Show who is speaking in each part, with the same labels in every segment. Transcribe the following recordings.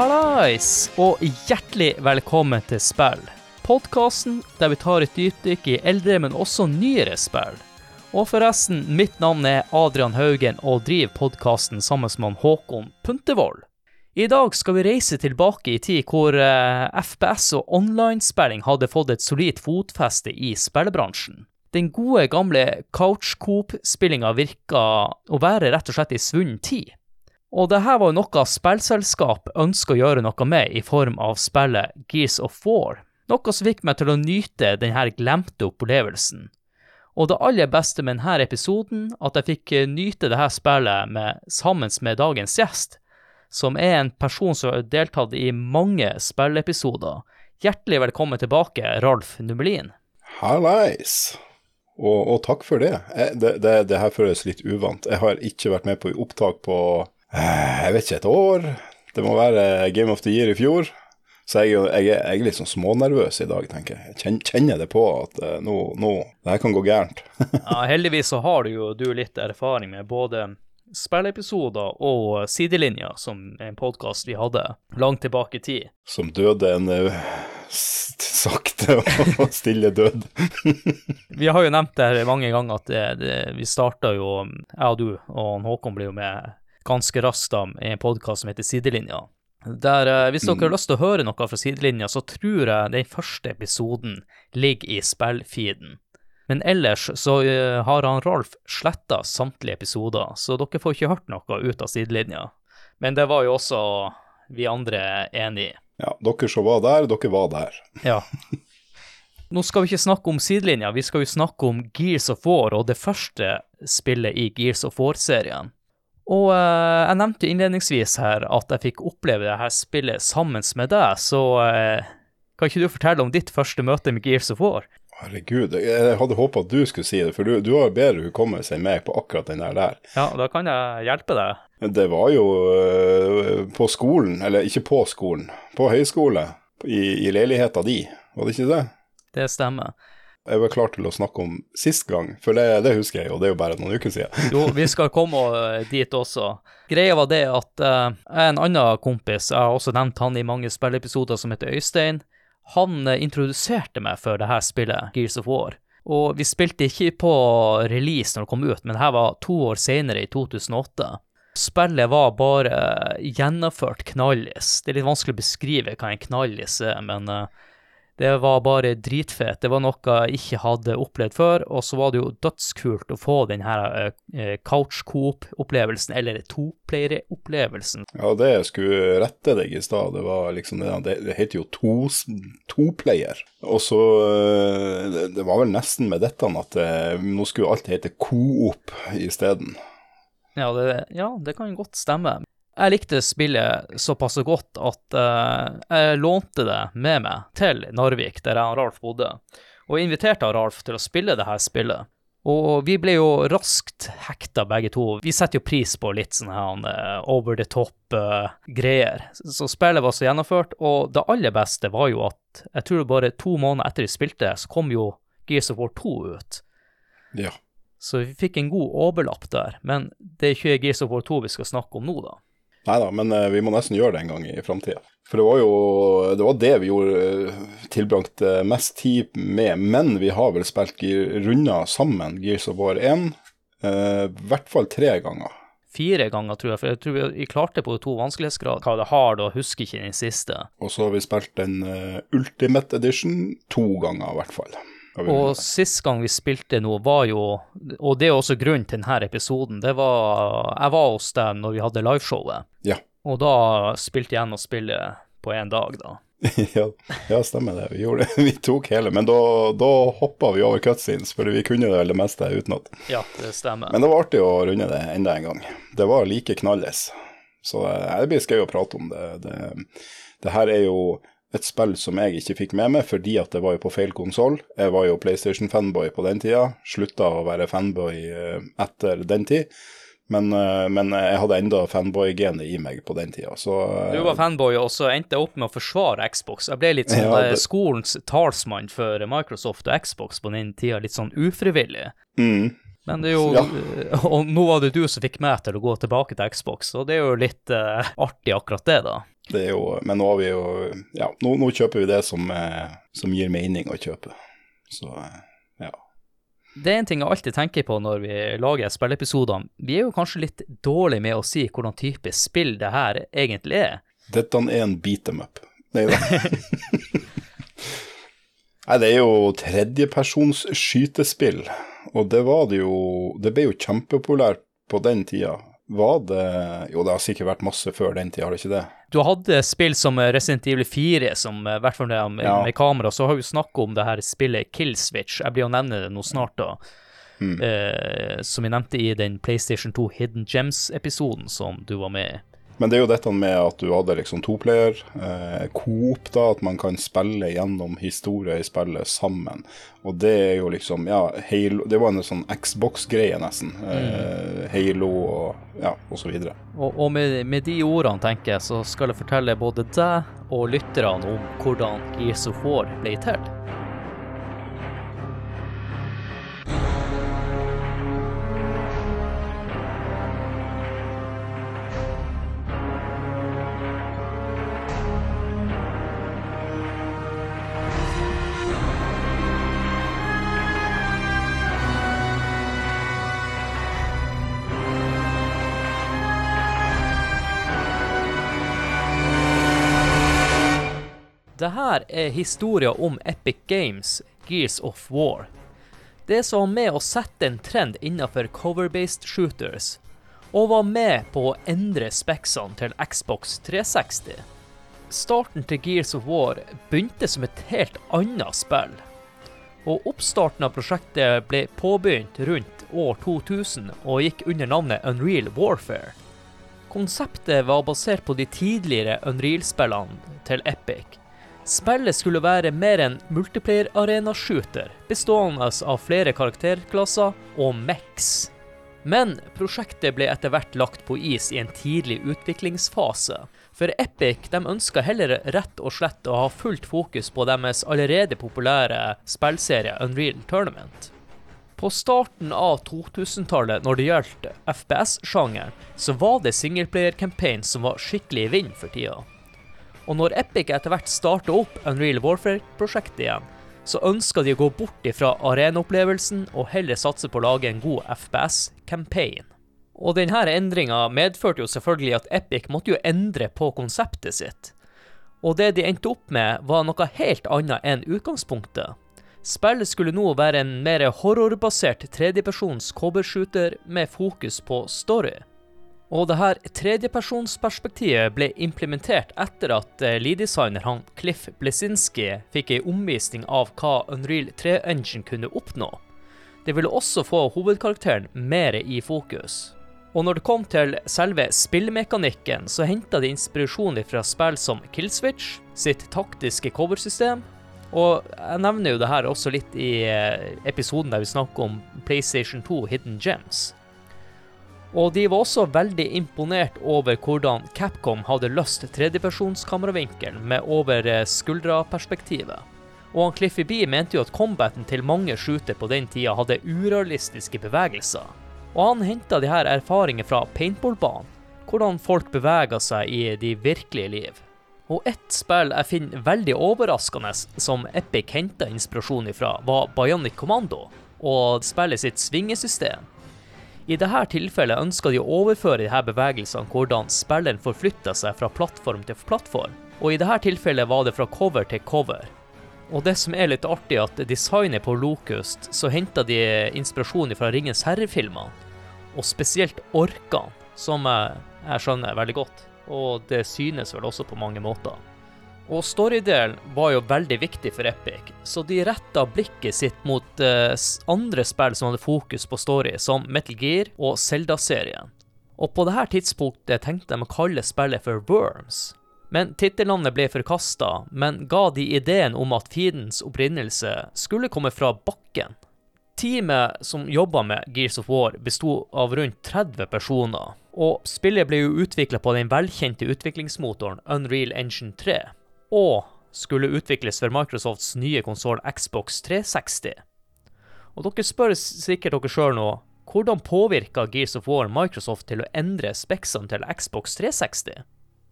Speaker 1: Hallais, og hjertelig velkommen til Spill. Podkasten der vi tar et dypdykk i eldre, men også nyere spill. Og forresten, mitt navn er Adrian Haugen og driver podkasten sammen med Håkon Puntervold. I dag skal vi reise tilbake i tid hvor eh, FPS og online-spilling hadde fått et solid fotfeste i spillebransjen. Den gode, gamle couch-coop-spillinga virka å være rett og slett i svunnen tid. Og det her var jo noe spillselskap ønsker å gjøre noe med i form av spillet Gears of War, noe som fikk meg til å nyte denne glemte opplevelsen. Og det aller beste med denne episoden, at jeg fikk eh, nyte dette spillet med, sammen med dagens gjest, som er en person som har deltatt i mange spillepisoder. Hjertelig velkommen tilbake, Ralf Numelin.
Speaker 2: Hallais! Og, og, takk for det. Jeg, det, det. det, her føles litt uvant. Jeg har ikke vært med på opptak på eh, jeg vet ikke, et år. Det må være Game of the Year i fjor. Så jeg, jeg, jeg er litt sånn smånervøs i dag, tenker jeg. Jeg kjenner det på at uh, nå, nå, det her kan gå gærent.
Speaker 1: ja, heldigvis så har du jo du litt erfaring med både spilleepisoder og Sidelinja, som er en podkast vi hadde langt tilbake i tid.
Speaker 2: Som døde en uh, sakte og stille død.
Speaker 1: vi har jo nevnt det her mange ganger at det, det, vi starta jo, jeg og du og Håkon blir jo med ganske raskt da, i en podkast som heter Sidelinja. Der, uh, hvis dere har mm. lyst til å høre noe fra sidelinja, så tror jeg den første episoden ligger i spillfeeden. Men ellers så uh, har han Rolf sletta samtlige episoder, så dere får ikke hørt noe ut av sidelinja. Men det var jo også vi andre enig i.
Speaker 2: Ja, dere som var der, dere var der.
Speaker 1: ja. Nå skal vi ikke snakke om sidelinja, vi skal jo snakke om Gears of War og det første spillet i Gears of War-serien. Og uh, jeg nevnte innledningsvis her at jeg fikk oppleve det her spillet sammen med deg, så uh, kan ikke du fortelle om ditt første møte med Gears of War?
Speaker 2: Herregud, jeg hadde håpa at du skulle si det, for du, du har bedre hukommelse enn meg på akkurat den der.
Speaker 1: Ja, da kan jeg hjelpe deg.
Speaker 2: Det var jo uh, på skolen, eller ikke på skolen, på høyskole, i, i leiligheta di, var det ikke det?
Speaker 1: Det stemmer.
Speaker 2: Jeg var klar til å snakke om sist gang, for det, det husker jeg, jo, det er jo bare noen uker siden.
Speaker 1: jo, vi skal komme eh, dit også. Greia var det at uh, en annen kompis, jeg har også nevnt han i mange spilleepisoder, som heter Øystein, han eh, introduserte meg for det her spillet, Gears of War. Og vi spilte ikke på release når det kom ut, men det her var to år senere, i 2008. Spillet var bare gjennomført knallis. Det er litt vanskelig å beskrive hva en knallis er, men uh, det var bare dritfett. Det var noe jeg ikke hadde opplevd før. Og så var det jo dødskult å få den her uh, couch coop-opplevelsen, eller toplayer-opplevelsen.
Speaker 2: Ja, det jeg skulle rette deg i stad, det var liksom det, det, det heter jo to, toplayer. Og så uh, det, det, var vel nesten med dette at det, nå skulle alt hete coop isteden.
Speaker 1: Ja, ja, det kan godt stemme. Jeg likte spillet såpass godt at uh, jeg lånte det med meg til Narvik, der jeg og Ralf bodde, og inviterte Ralf til å spille det her spillet. Og vi ble jo raskt hekta begge to. Vi setter jo pris på litt sånne her uh, over the top-greier. Uh, så spillet var så gjennomført, og det aller beste var jo at jeg tror bare to måneder etter vi spilte, så kom jo Gears of War 2 ut.
Speaker 2: Ja.
Speaker 1: Så vi fikk en god overlapp der. Men det er ikke Gears of War 2 vi skal snakke om nå, da.
Speaker 2: Nei da, men uh, vi må nesten gjøre det en gang i framtida. For det var jo det, var det vi gjorde uh, tilbrakte mest tid med. Men vi har vel spilt runder sammen, Gears of War 1, eh, i hvert fall tre ganger.
Speaker 1: Fire ganger, tror jeg, for jeg tror vi klarte på to vanskelighetsgrader. Hva det har, da husker ikke den siste.
Speaker 2: Og så har vi spilt den Ultimate Edition to ganger, i hvert fall.
Speaker 1: Og sist gang vi spilte noe, var jo Og det er også grunnen til denne episoden. Det var Jeg var hos deg når vi hadde liveshowet.
Speaker 2: Ja.
Speaker 1: Og da spilte jeg gjennom spillet på én dag, da.
Speaker 2: ja, ja, stemmer det. Vi gjorde. Vi tok hele, men da, da hoppa vi over cutscenes, for vi kunne det det meste utenat.
Speaker 1: Ja, det stemmer.
Speaker 2: Men det var artig å runde det enda en gang. Det var like knalles. Så det blir gøy å prate om det. det. Det her er jo et spill som jeg ikke fikk med meg fordi at det var jo på feil konsoll. Jeg var jo PlayStation-fanboy på den tida, slutta å være fanboy eh, etter den tid. Men, eh, men jeg hadde enda fanboy-genet i meg på den tida, så
Speaker 1: eh, Du var fanboy, og så endte jeg opp med å forsvare Xbox. Jeg ble litt sånn ja, det... skolens talsmann for Microsoft og Xbox på den tida, litt sånn ufrivillig.
Speaker 2: Mm.
Speaker 1: Men det er jo ja. Og nå var det du som fikk meg til å gå tilbake til Xbox, og det er jo litt uh, artig, akkurat det, da.
Speaker 2: Det jo Men nå har vi jo Ja, nå, nå kjøper vi det som, eh, som gir mening å kjøpe. Så eh, ja.
Speaker 1: Det er en ting jeg alltid tenker på når vi lager spilleepisoder. Vi er jo kanskje litt dårlige med å si hvordan type spill det her egentlig er.
Speaker 2: Dette er en beat them up. Nei da. Nei, det er jo tredjepersons skytespill, og det var det jo Det ble jo kjempepopulært på den tida. Var det Jo, det har sikkert vært masse før den tida, har det ikke det?
Speaker 1: Du hadde spill som Resident Evil 4, som i hvert fall med,
Speaker 2: Ja.
Speaker 1: med kamera, så har vi jo snakket om det her spillet Killswitch. Jeg blir å nevne det nå snart, da. Eh, som jeg nevnte i den PlayStation 2 Hidden Gems-episoden som du var med i.
Speaker 2: Men det er jo dette med at du hadde liksom toplayer, eh, coop, da, at man kan spille gjennom historie i spillet sammen. Og det er jo liksom, ja, Halo Det var en sånn Xbox-greie, nesten. Eh, Halo og ja, og så videre.
Speaker 1: Og, og med, med de ordene, tenker jeg, så skal jeg fortelle både deg og lytterne om hvordan Gears of War ble til. Her er historien om Epic Games, Gears of War. Det som var med å sette en trend innenfor cover-based shooters, og var med på å endre speksene til Xbox 360. Starten til Gears of War begynte som et helt annet spill. Og oppstarten av prosjektet ble påbegynt rundt år 2000 og gikk under navnet Unreal Warfare. Konseptet var basert på de tidligere Unreal-spillene til Epic. Spillet skulle være mer en multiplayer-arena-shooter, bestående av flere karakterklasser og Max. Men prosjektet ble etter hvert lagt på is i en tidlig utviklingsfase. For Epic de ønska heller rett og slett å ha fullt fokus på deres allerede populære spillserie Unreal Tournament. På starten av 2000-tallet, når det gjaldt FPS-sjangeren, så var det singleplayer-campaign som var skikkelig i vind for tida. Og når Epic etter hvert starta opp Unreal Warfare-prosjektet igjen, så ønsker de å gå bort ifra arenaopplevelsen og heller satse på å lage en god FPS-campaign. Og denne endringa medførte jo selvfølgelig at Epic måtte jo endre på konseptet sitt. Og det de endte opp med, var noe helt annet enn utgangspunktet. Spillet skulle nå være en mer horrorbasert tredjepersons covershooter med fokus på story. Og det her tredjepersonsperspektivet ble implementert etter at eh, lead-designer han Cliff Blesinski fikk ei omvisning av hva Unreal 3-engine kunne oppnå. Det ville også få hovedkarakteren mer i fokus. Og når det kom til selve spillmekanikken, så henta de inspirasjon fra spill som Killswitch, sitt taktiske coversystem, og jeg nevner jo det her også litt i eh, episoden der vi snakker om PlayStation 2 Hidden Gems. Og de var også veldig imponert over hvordan Capcom hadde løst tredjepersonskameravinkel med over eh, skuldra-perspektivet. Og han Cliffy B mente jo at combaten til mange shooter på den tida hadde urealistiske bevegelser. Og han henta de her erfaringer fra paintballbanen, hvordan folk beveger seg i de virkelige liv. Og ett spill jeg finner veldig overraskende som Epic henta inspirasjon ifra, var Bionic Commando og spillet sitt svingesystem. I dette tilfellet ønska de å overføre disse bevegelsene hvordan spilleren forflytta seg fra plattform til plattform, og i dette tilfellet var det fra cover til cover. Og det som er litt artig, at designet på Locust så henta de inspirasjon fra Ringens herre-filmene, og spesielt orkene, som jeg skjønner veldig godt, og det synes vel også på mange måter. Og storydelen var jo veldig viktig for Epic, så de retta blikket sitt mot eh, andre spill som hadde fokus på story, som Metal Gear og Zelda-serien. Og på dette tidspunktet tenkte de å kalle spillet for Worms. Men tittelnavnet ble forkasta, men ga de ideen om at fiendens opprinnelse skulle komme fra bakken. Teamet som jobba med Gears of War, besto av rundt 30 personer, og spillet ble jo utvikla på den velkjente utviklingsmotoren Unreal Engine 3, og skulle utvikles for Microsofts nye konsoll Xbox 360. Og dere spør sikkert dere sjøl nå, hvordan påvirka Gears of War Microsoft til å endre speksene til Xbox 360?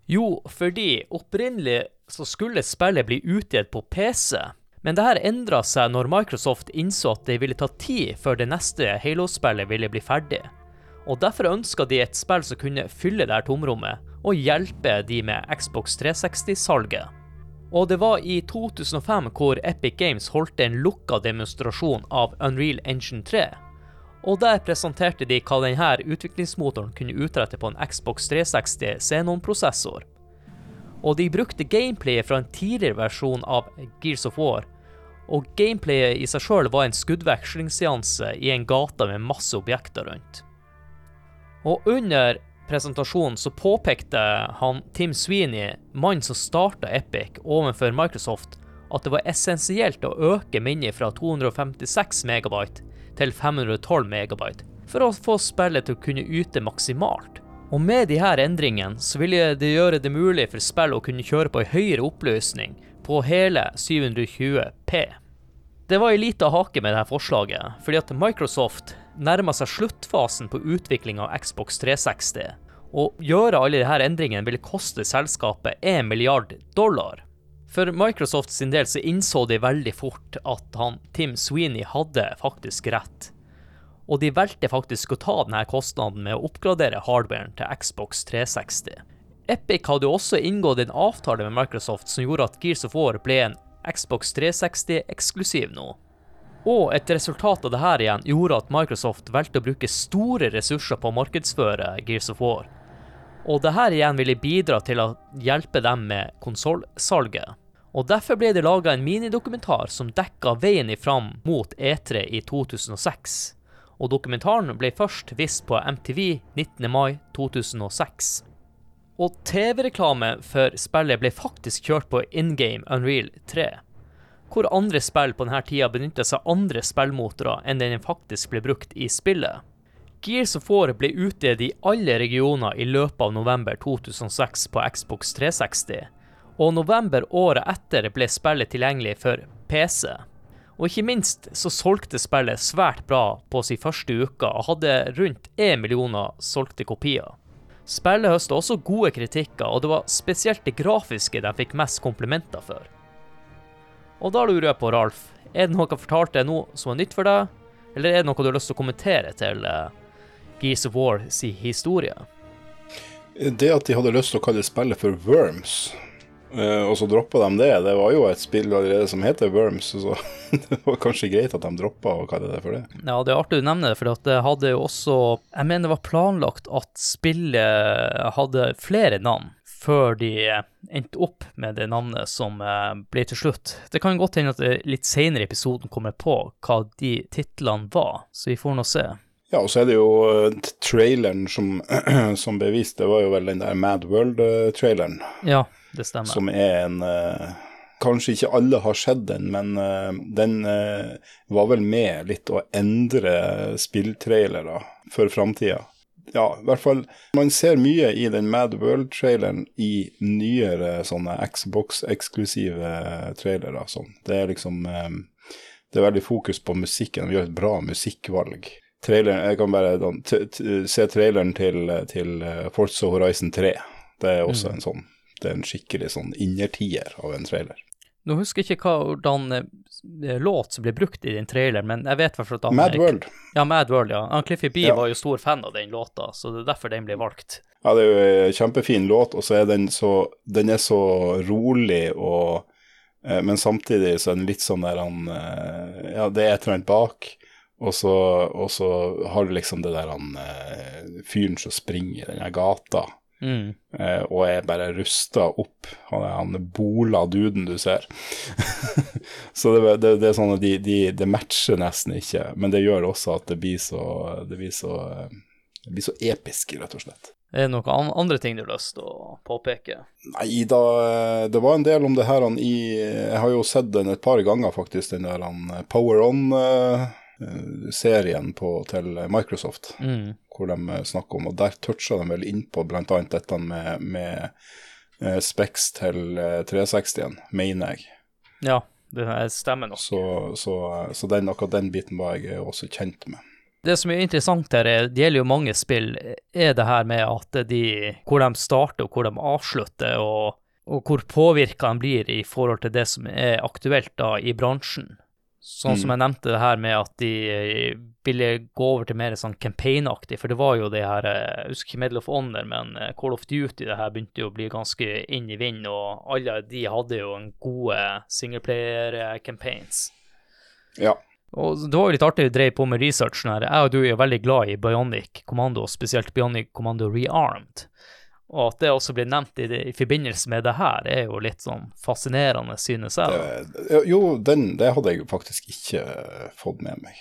Speaker 1: Jo, fordi opprinnelig så skulle spillet bli utgitt på PC. Men det her endra seg når Microsoft innså at det ville ta tid før det neste Halo-spillet ville bli ferdig. Og derfor ønska de et spill som kunne fylle det her tomrommet, og hjelpe de med Xbox 360-salget. Og det var i 2005 hvor Epic Games holdt en lukka demonstrasjon av Unreal Engine 3. Og der presenterte de hva denne utviklingsmotoren kunne utrette på en Xbox 360 Xenon-prosessor. Og de brukte gameplayet fra en tidligere versjon av Gears of War. Og gameplayet i seg sjøl var en skuddvekslingsseanse i en gate med masse objekter rundt. Og under presentasjonen så påpekte han Tim Sweeney, mannen som starta Epic, overfor Microsoft, at det var essensielt å øke minnet fra 256 megabyte til 512 megabyte for å få spillet til å kunne yte maksimalt. Og med disse endringene så ville det gjøre det mulig for spillet å kunne kjøre på en høyere oppløsning på hele 720P. Det var ei lita hake med dette forslaget, fordi at Microsoft nærma seg sluttfasen på utvikling av Xbox 360. Å gjøre alle disse endringene ville koste selskapet 1 milliard dollar. For Microsoft sin del så innså de veldig fort at han, Tim Sweeney hadde faktisk rett. Og de valgte faktisk å ta denne kostnaden med å oppgradere hardwaren til Xbox 360. Epic hadde jo også inngått en avtale med Microsoft som gjorde at Gears of War ble en Xbox 360-eksklusiv nå. Og et resultat av dette igjen gjorde at Microsoft valgte å bruke store ressurser på å markedsføre Gears of War. Og dette igjen ville bidra til å hjelpe dem med konsollsalget. Og derfor ble det laga en minidokumentar som dekka veien fram mot E3 i 2006. Og dokumentaren ble først vist på MTV 19. mai 2006. Og TV-reklame for spillet ble faktisk kjørt på In Game Unreal 3. Hvor andre spill på denne tida benytta seg av andre spillmotorer enn den faktisk ble brukt i spillet. Gears of War ble utdelt i alle regioner i løpet av november 2006 på Xbox 360, og november året etter ble spillet tilgjengelig for PC. Og ikke minst så solgte spillet svært bra på sin første uke og hadde rundt 1 millioner solgte kopier. Spillet høsta også gode kritikker, og det var spesielt det grafiske de fikk mest komplimenter for. Og da lurer jeg på, Ralf, er det noe jeg fortalte nå som er nytt for deg, eller er det noe du har lyst til å kommentere til uh, Gears of War si historie?
Speaker 2: Det at de hadde lyst til å kalle spillet for Worms, uh, og så droppa de det, det var jo et spill allerede som heter Worms, så det var kanskje greit at de droppa å kalle det for det.
Speaker 1: Ja, det er artig du nevner det, for det hadde jo også Jeg mener det var planlagt at spillet hadde flere navn før de endte opp med det navnet som eh, ble til slutt. Det kan godt hende at det litt senere i episoden kommer på hva de titlene var, så vi får nå se.
Speaker 2: Ja, og så er det jo traileren som, som ble vist, det var jo vel den der Mad World-traileren.
Speaker 1: Ja, det stemmer.
Speaker 2: Som er en Kanskje ikke alle har sett den, men den var vel med litt å endre spilltrailere for framtida ja, i hvert fall Man ser mye i den Mad World-traileren i nyere sånne Xbox-eksklusive trailere. Sånn. Det er liksom Det er veldig fokus på musikken. Vi gjør et bra musikkvalg. Traileren, jeg kan bare se traileren til, til Forza Horizon 3. Det er også en sånn Det er en skikkelig sånn innertier av en trailer.
Speaker 1: Nå husker jeg ikke hvordan låt som ble brukt i den traileren, men jeg vet hvert at
Speaker 2: Mad World.
Speaker 1: Ja, Mad World, ja. Han Cliffy B
Speaker 2: Ja.
Speaker 1: var jo stor fan av den låta, så det er derfor den ble valgt.
Speaker 2: Ja, det er jo en kjempefin låt, og så er den så Den er så rolig og eh, Men samtidig så er den litt sånn der han eh, Ja, det er et eller annet bak, og så, og så har du liksom det der han eh, fyren som springer i den her gata.
Speaker 1: Mm.
Speaker 2: eh, og er bare rusta opp. Han er han bola duden du ser. så det, det, det er sånn at de, de, det matcher nesten ikke, men det gjør også at det blir så Det blir så, eh, det blir så episk, rett og slett.
Speaker 1: Er det noen andre ting du har lyst til å påpeke?
Speaker 2: Nei da, eh, det var en del om det her han i Jeg har jo sett den et par ganger, faktisk, den der han Power On-serien på til Microsoft.
Speaker 1: Mm.
Speaker 2: Hvor de eh, snakker om, og der toucha de vel innpå bl.a. dette med, med eh, Specs til eh, 360-en, mener jeg.
Speaker 1: Ja, det stemmer nok.
Speaker 2: Så, så, så den, akkurat den biten var jeg også kjent med.
Speaker 1: Det som er interessant her, er, det gjelder jo mange spill, er det her med at de Hvor de starter og hvor de avslutter, og, og hvor påvirka de blir i forhold til det som er aktuelt da i bransjen. Sånn som jeg nevnte det her med at de eh, ville gå over til mer sånn campaign-aktig, for det var jo det her eh, Jeg husker ikke Medal of Honor, men eh, Call of Duty det her begynte jo å bli ganske inn i vind, og alle de hadde jo en gode singleplayer-campaigns.
Speaker 2: Ja.
Speaker 1: Og det var jo litt artig å dreie på med researchen her. Jeg og du er jo veldig glad i Bionic Commando, spesielt Bionic Commando Rearmed. Og at det også blir nevnt i, det, i forbindelse med det her, er jo litt sånn fascinerende, synes jeg.
Speaker 2: Det, jo, den, det hadde jeg jo faktisk ikke fått med meg.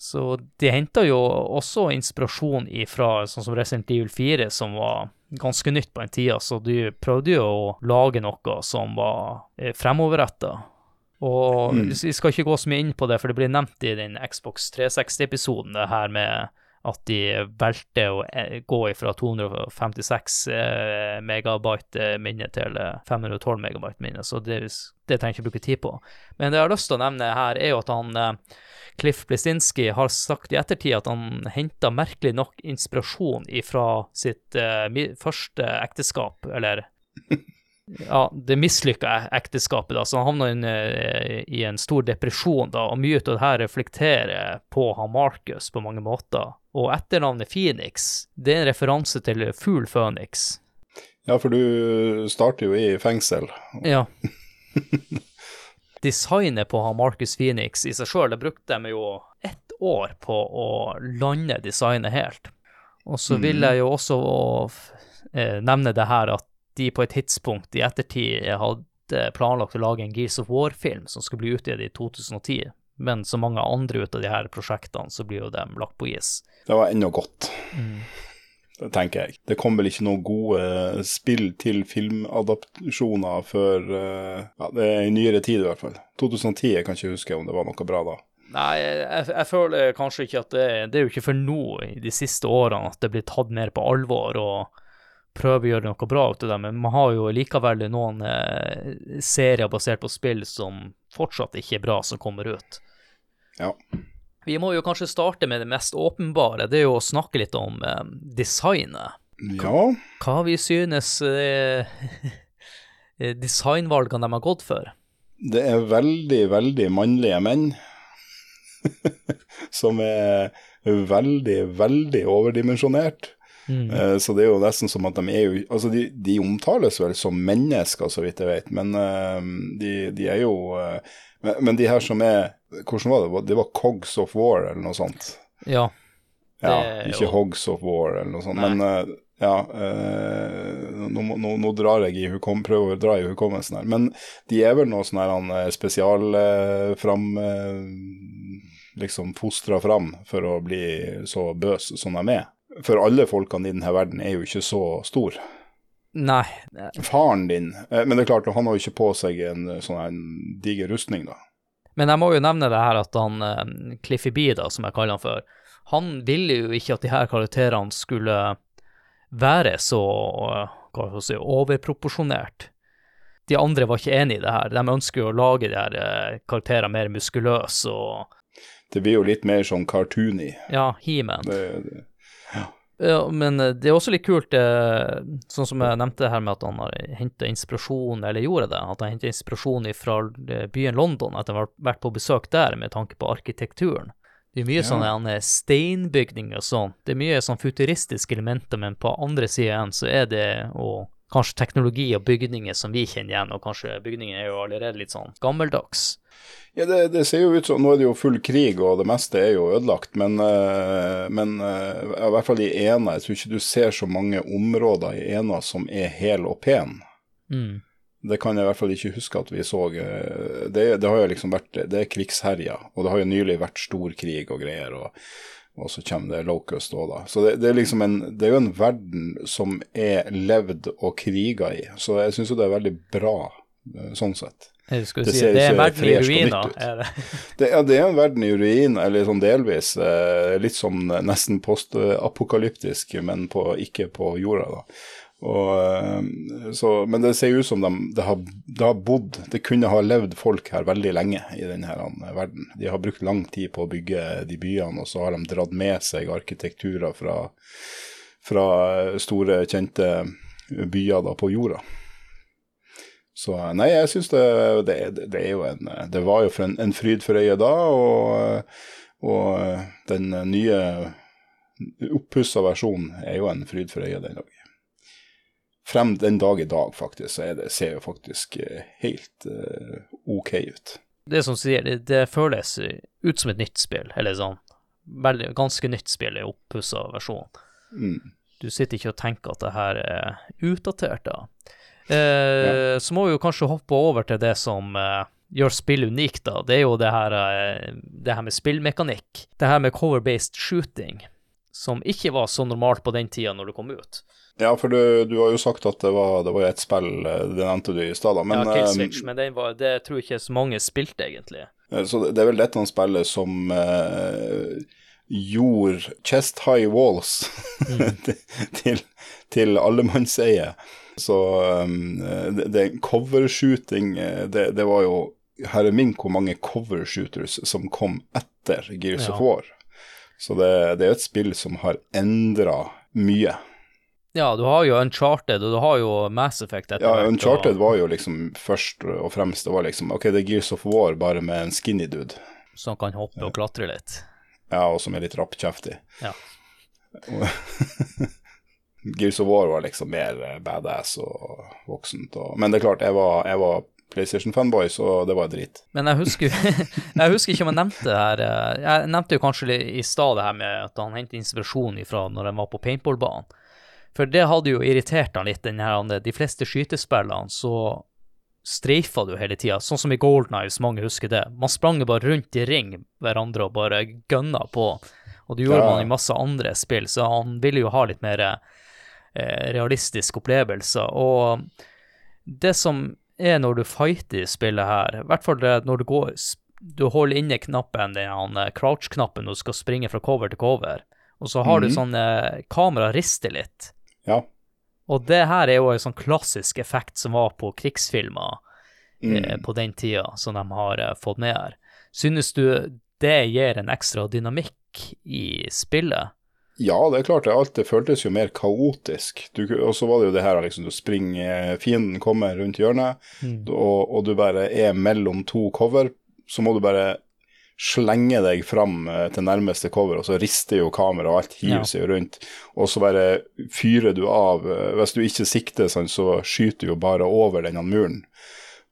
Speaker 1: Så de henta jo også inspirasjon ifra sånn som Resident Evil 4, som var ganske nytt på den tida, så de prøvde jo å lage noe som var eh, fremoverretta. Og
Speaker 2: Mm.
Speaker 1: vi skal ikke gå så mye inn på det, for det blir nevnt i den Xbox 360-episoden, det her med at de valgte å eh, gå fra 256 eh, megabyte eh, minne til eh, 512 megabyte minne, så det, det trenger jeg ikke bruke tid på. Men det jeg har lyst til å nevne her, er jo at han Cliff Blesinski har sagt i ettertid at han henta merkelig nok inspirasjon fra sitt første ekteskap, eller ja, det mislykka ekteskapet, da, så han havna i en, eh, i en stor depresjon, da, og mye av det her reflekterer på han Marcus på mange måter. Og etternavnet Phoenix, det er en referanse til fugl Phoenix.
Speaker 2: Ja, for du starter jo i fengsel.
Speaker 1: Ja. Designet på han Marcus Phoenix i seg sjøl, det brukte de jo ett år på å lande designet helt. Og så vil jeg jo også eh, nevne det her at de på et tidspunkt i ettertid hadde planlagt å lage en Gears of War-film som skulle bli utgitt i 2010. Men som mange andre ut av de her prosjektene, så blir jo dem lagt på is.
Speaker 2: Det var ennå godt, det tenker jeg. Det kom vel ikke noen gode spill til filmadaptasjoner før eh, ja, det er i nyere tid, i hvert fall. 2010, jeg kan ikke huske om det var noe bra da.
Speaker 1: Nei, jeg, jeg føler kanskje ikke at det, det er jo ikke for nå i de siste årene at det blir tatt mer på alvor og prøver å gjøre noe bra ut av det, men man har jo likevel noen eh, serier basert på spill som fortsatt ikke er bra, som kommer ut.
Speaker 2: Ja.
Speaker 1: Vi må jo kanskje starte med det mest åpenbare, det er jo å snakke litt om eh, designet.
Speaker 2: Ja,
Speaker 1: Hva vi synes eh, designvalgene de har gått for.
Speaker 2: det er veldig, veldig mannlige menn som er veldig, veldig overdimensjonert.
Speaker 1: Mm.
Speaker 2: Eh, Så det er jo nesten som at de er jo Altså, de, de omtales vel som mennesker, så vidt jeg vet, men uh, de, de er jo eh, men, men de her som er Hvordan var det? Det var Cogs of War, eller noe sånt?
Speaker 1: Ja.
Speaker 2: Ja, ikke
Speaker 1: jo-
Speaker 2: Hogs of War, eller noe sånt.
Speaker 1: Nei.
Speaker 2: Men ja eh, nå, nå, nå drar jeg i hukom, prøver å dra i hukommelsen her. Men de er vel noe sånn her spesialfram spesial fram eh, Liksom fostra fram for å bli så bøs som de er. For alle folkene i denne verden er jo ikke så stor.
Speaker 1: Nei.
Speaker 2: Faren din eh, Men det er klart, han har jo ikke på seg en eh, sånn diger rustning, da.
Speaker 1: Men jeg må jo nevne det her at han eh, Cliffy B, da, som jeg kaller han for, han ville jo ikke at de her karakterene skulle være så hva skal jeg si, overproporsjonert. De andre var ikke enig i det her. De ønsker jo å lage de her karakterene mer muskuløse og
Speaker 2: Det blir jo litt mer sånn cartoony.
Speaker 1: ja, He-Man.
Speaker 2: Det, det,
Speaker 1: Ja, men eh, det er også litt kult, eh, sånn som jeg nevnte her med at han har henta inspirasjon, eller gjorde det, at han henta inspirasjon fra eh, byen London, at han har vært på besøk der med tanke på arkitekturen. Det er mye
Speaker 2: Ja.
Speaker 1: sånne steinbygninger og sånn. Det er mye sånn futuristiske elementer, men på andre sida igjen så er det og kanskje teknologi og bygninger som vi kjenner igjen, og kanskje bygninger er jo allerede litt sånn gammeldags.
Speaker 2: Ja, det, det ser jo ut som Nå er det jo full krig, og det meste er jo ødelagt. Men, eh, men eh, i hvert fall i Ena. Jeg tror ikke du ser så mange områder i Ena som er hel og pen.
Speaker 1: Mm.
Speaker 2: Det kan jeg i hvert fall ikke huske at vi så. eh, Det, det har jo liksom vært Det er krigsherja, og det har jo nylig vært stor krig og greier. og og så kommer det Locust òg, da. Så det, det, er liksom en, det er jo en verden som er levd og kriga i. Så jeg syns jo det er veldig bra eh, sånn sett. Det
Speaker 1: si,
Speaker 2: ser
Speaker 1: det er en verden i ruiner. Er det.
Speaker 2: Det, ja, det er en verden i ruiner, eller sånn delvis. Eh, litt sånn nesten postapokalyptisk, men på, ikke på jorda, da. Og, eh, så, men det ser ut som de, det, har, det har bodd Det kunne ha levd folk her veldig lenge i denne eh, verden. De har brukt lang tid på å bygge de byene, og så har de dratt med seg arkitekturer fra, fra eh, store, kjente byer da, på jorda. Så nei, jeg syns det, det, det er jo en Det var jo en, en fryd for øyet da, og, og den nye oppussa versjonen er jo en fryd for øyet den dag. Frem den dag i dag, faktisk, så det, ser jo faktisk eh, helt uh, OK ut.
Speaker 1: det som sier, det, det føles ut som et nytt spill, eller sånn veldig, ganske nytt spill i oppussa versjon.
Speaker 2: Mm.
Speaker 1: Du sitter ikke og tenker at det her er utdatert, da. Eh, Så må vi jo kanskje hoppe over til det som eh, gjør spill unikt, da. Det er jo det her, eh, det her med spillmekanikk. Det her med cover-based shooting, som ikke var så normalt på den tida når det kom ut.
Speaker 2: Ja, for du, du har jo sagt at det var, det var et spill, eh, det nevnte du i stad, da. Men,
Speaker 1: ja, Killswitch,
Speaker 2: eh,
Speaker 1: men det, var, det tror jeg ikke så mange spilte, egentlig.
Speaker 2: Eh, Så det er vel dette spillet som eh, gjorde Chest High Walls til, til, til allemannseie. Så um, det, det covershooting det, det var jo Herre min hvor mange covershooters som kom etter Gears
Speaker 1: Ja.
Speaker 2: of War. Så det, det er jo et spill som har endra mye.
Speaker 1: Ja, du har jo Uncharted, og du har jo Mass Effect etter hvert.
Speaker 2: Ja, Uncharted
Speaker 1: og-
Speaker 2: var jo liksom først og fremst Det var liksom OK, det er Gears of War bare med en skinny dude.
Speaker 1: Som kan hoppe og klatre litt.
Speaker 2: Ja, og som er litt rappkjeftig.
Speaker 1: Ja.
Speaker 2: Gears of War var liksom mer badass og voksent. Og, men det er klart, jeg var, jeg var PlayStation-fanboy, så det var drit.
Speaker 1: Men jeg husker, jeg husker ikke om jeg nevnte det her eh, Jeg nevnte jo kanskje i stad det her med at han hentet inspirasjon ifra når han var på paintballbanen. For det hadde jo irritert han litt, her, de fleste skytespillene, så streifa du hele tida, sånn som i Golden Eye, hvis mange husker det. Man sprang bare rundt i ring hverandre og bare gønna på, og det gjorde
Speaker 2: Ja.
Speaker 1: man i masse andre spill, så han ville jo ha litt mer eh, realistiske opplevelser. Og det som er når du fighter i spillet her, i hvert fall når du går Du holder inne knappen, den eh, crouch-knappen, når du skal springe fra cover til cover, og så har du
Speaker 2: Mhm.
Speaker 1: sånn eh, kamera rister litt.
Speaker 2: Ja.
Speaker 1: Og det her er jo en sånn klassisk effekt som var på krigsfilmer eh,
Speaker 2: Mm.
Speaker 1: på den tida, som de har eh, fått med her. Synes du det gir en ekstra dynamikk i spillet?
Speaker 2: Ja, det er klart, alt det føltes jo mer kaotisk. Og så var det jo det her liksom, du springer, fienden kommer rundt hjørnet,
Speaker 1: Mm.
Speaker 2: og, og du bare er mellom to cover, så må du bare slenge deg fram eh, til nærmeste cover, og så rister jo kameraet, og alt hiver seg jo rundt. Og så bare fyrer du av. eh, Hvis du ikke sikter, sånn, så skyter du jo bare over denne muren.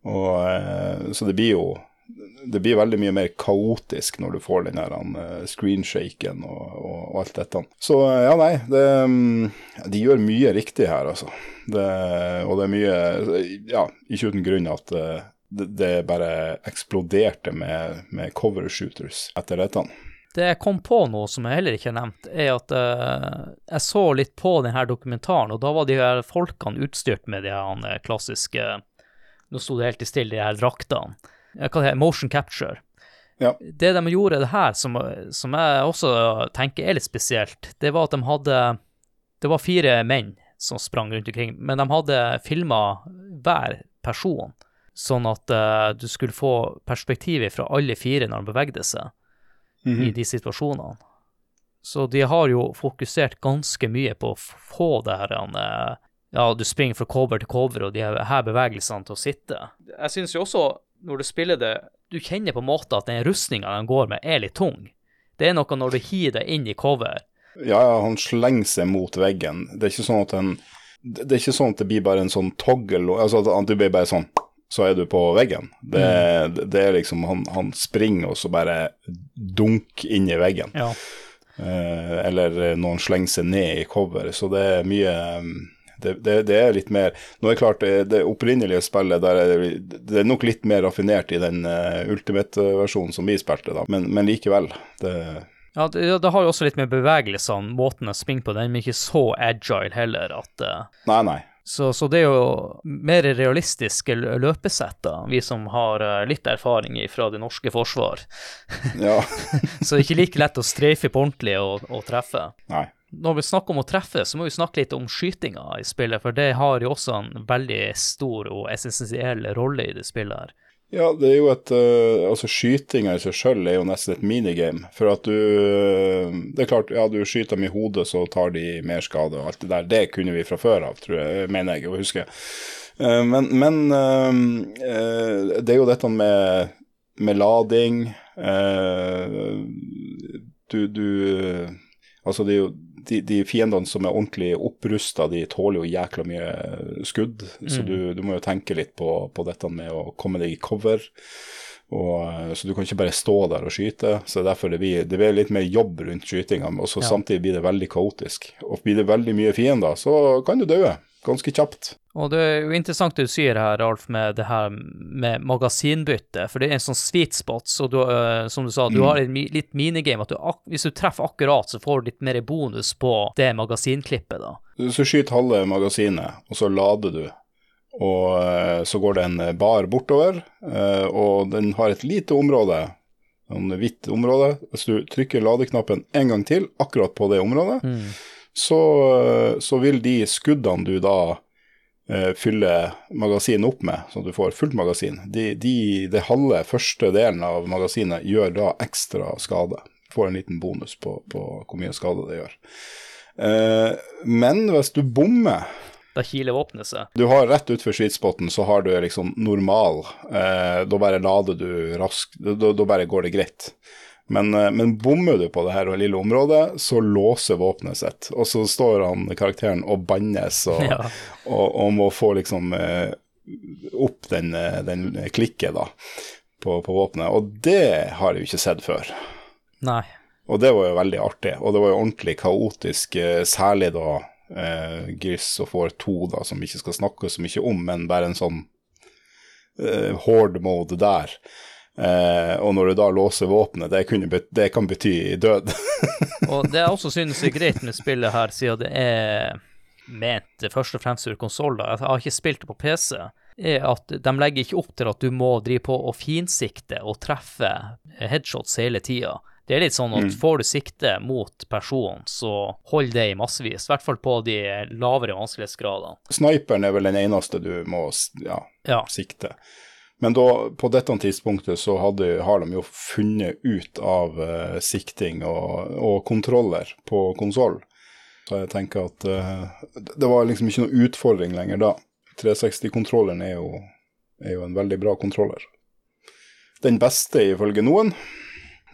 Speaker 2: Og, eh, så det blir jo det blir veldig mye mer kaotisk når du får den der uh, screenshaken og, og, og alt dette. Så eh, ja, nei, det, mm, de gjør mye riktig her, altså. Det, og det er mye Ja, ikke uten grunn at eh, det, det bare eksploderte med, med cover shooters etter dette.
Speaker 1: Det jeg kom på nå, som jeg heller ikke har nevnt, er at uh, jeg så litt på denne dokumentaren, og da var de her folkene utstyrt med de her eh, klassiske Nå sto det helt i stille, de her draktene. Hva det heter Motion capture.
Speaker 2: Ja.
Speaker 1: Det de gjorde det her, som, som jeg også tenker er litt spesielt, det var at de hadde Det var fire menn som sprang rundt omkring, men de hadde filma hver person, sånn at uh, du skulle få perspektivet fra alle fire når de bevegde seg i de situasjonene. Så de har jo fokusert ganske mye på å få det her eh, Ja, du springer fra cover til cover, og de her her bevegelsene til å sitte. Jeg syns jo også, når du spiller det, du kjenner på en måte at den rustninga de går med, er litt tung. Det er noe når du hiver deg inn i cover.
Speaker 2: Ja, ja, han slenger seg mot veggen. Det er ikke sånn at den Det er ikke sånn at det blir bare en sånn toggle, altså at du blir bare sånn så er du på veggen. Det, det, det er liksom han, han springer og så bare dunk inn i veggen.
Speaker 1: Ja.
Speaker 2: Eh, eller noen slenger seg ned i cover. Så det er mye mm, det, det, det er litt mer Nå er det klart, det, det opprinnelige spillet der er, det- er nok litt mer raffinert i den uh, Ultimate-versjonen som vi spilte, da. Men, men likevel. Det,
Speaker 1: Ja, det, det har jo også litt med bevegelsene, måten å springe på. Den er ikke så agile heller at uh,
Speaker 2: nei, nei.
Speaker 1: Så, så det er jo mer realistiske løpesett, da, vi som har eh, litt erfaring fra det norske forsvar.
Speaker 2: Ja.
Speaker 1: Så det er ikke like lett å streife på ordentlig og, og treffe.
Speaker 2: Nei.
Speaker 1: Når vi snakker om å treffe, så må vi snakke litt om skytinga i spillet, for det har jo også en veldig stor og essensiell rolle i det spillet her.
Speaker 2: Ja, det er jo et uh, Altså, skytinga i seg sjøl er jo nesten et minigame. For at du eh, Det er klart, ja, du skyter dem i hodet, så tar de mer skade og alt det der. Det kunne vi fra før av, tror jeg, mener jeg å huske. Uh, men men det er jo dette med, med lading Du, du Altså, det er jo de, de fiendene som er ordentlig opprusta, de tåler jo jækla mye skudd. Så du, du må jo tenke litt på, på dette med å komme deg i cover. Og, eh, så du kan ikke bare stå der og skyte. Så derfor det blir det blir litt mer jobb rundt skytinga. Og så
Speaker 1: Ja.
Speaker 2: samtidig blir det veldig kaotisk. Og blir det veldig mye fiender, så kan du dø ganske kjapt.
Speaker 1: Og det er jo interessant det du sier her, Alf, med det her med magasinbytte, for det er en sånn sweet spot, så du, uh, som du sa, du har et mi- litt minigame, at du, hvis du treffer akkurat, så får du litt mer bonus på det magasinklippet, da.
Speaker 2: Så skyter halve magasinet, og så lader du. Og uh, så går det en bar bortover, uh, og den har et lite område, en hvitt område. Hvis du trykker ladeknappen en gang til, akkurat på det området, så, eh, så vil de skuddene du da eh, fyller magasinet opp med, så du får fullt magasin, de, de, det halve første delen av magasinet gjør da ekstra skade. Får en liten bonus på, på hvor mye skade det gjør. Eh, men hvis du bommer
Speaker 1: Da kiler våpenet seg.
Speaker 2: du har rett utfor sweetspoten, så har du liksom normal. Eh, da bare lader du raskt. Da, da bare går det greit. Men, eh, men bommer du på det her lille området, så låser våpenet sitt. Og så står han karakteren og bannes og,
Speaker 1: Ja.
Speaker 2: og, og må få liksom eh, opp den, eh, den klikket da på, på våpenet. Og det har jeg jo ikke sett før.
Speaker 1: Nei.
Speaker 2: Og det var jo veldig artig, og det var jo ordentlig kaotisk, særlig da eh, Gris og Får 2, da, som vi ikke skal snakke så mye om, men bare en sånn eh, horde mode der. Eh, og når du da låser våpenet, det, det kan bety død.
Speaker 1: Og det jeg også synes er greit med spillet her, siden det er ment først og fremst for konsoller, jeg har ikke spilt det på PC, er at de legger ikke opp til at du må drive på og finsikte og treffe headshots hele tida. Det er litt sånn at får du sikte mot personen, så hold det i massevis. I hvert fall på de lavere vanskelighetsgradene.
Speaker 2: Sniperen er vel den eneste du må ja,
Speaker 1: Ja.
Speaker 2: sikte. Men da, på dette tidspunktet så hadde, har de jo funnet ut av uh, sikting og, og kontroller på konsoll. Så jeg tenker at uh, det var liksom ikke noe utfordring lenger da. 360-kontrolleren er, er jo en veldig bra kontroller. Den beste ifølge noen,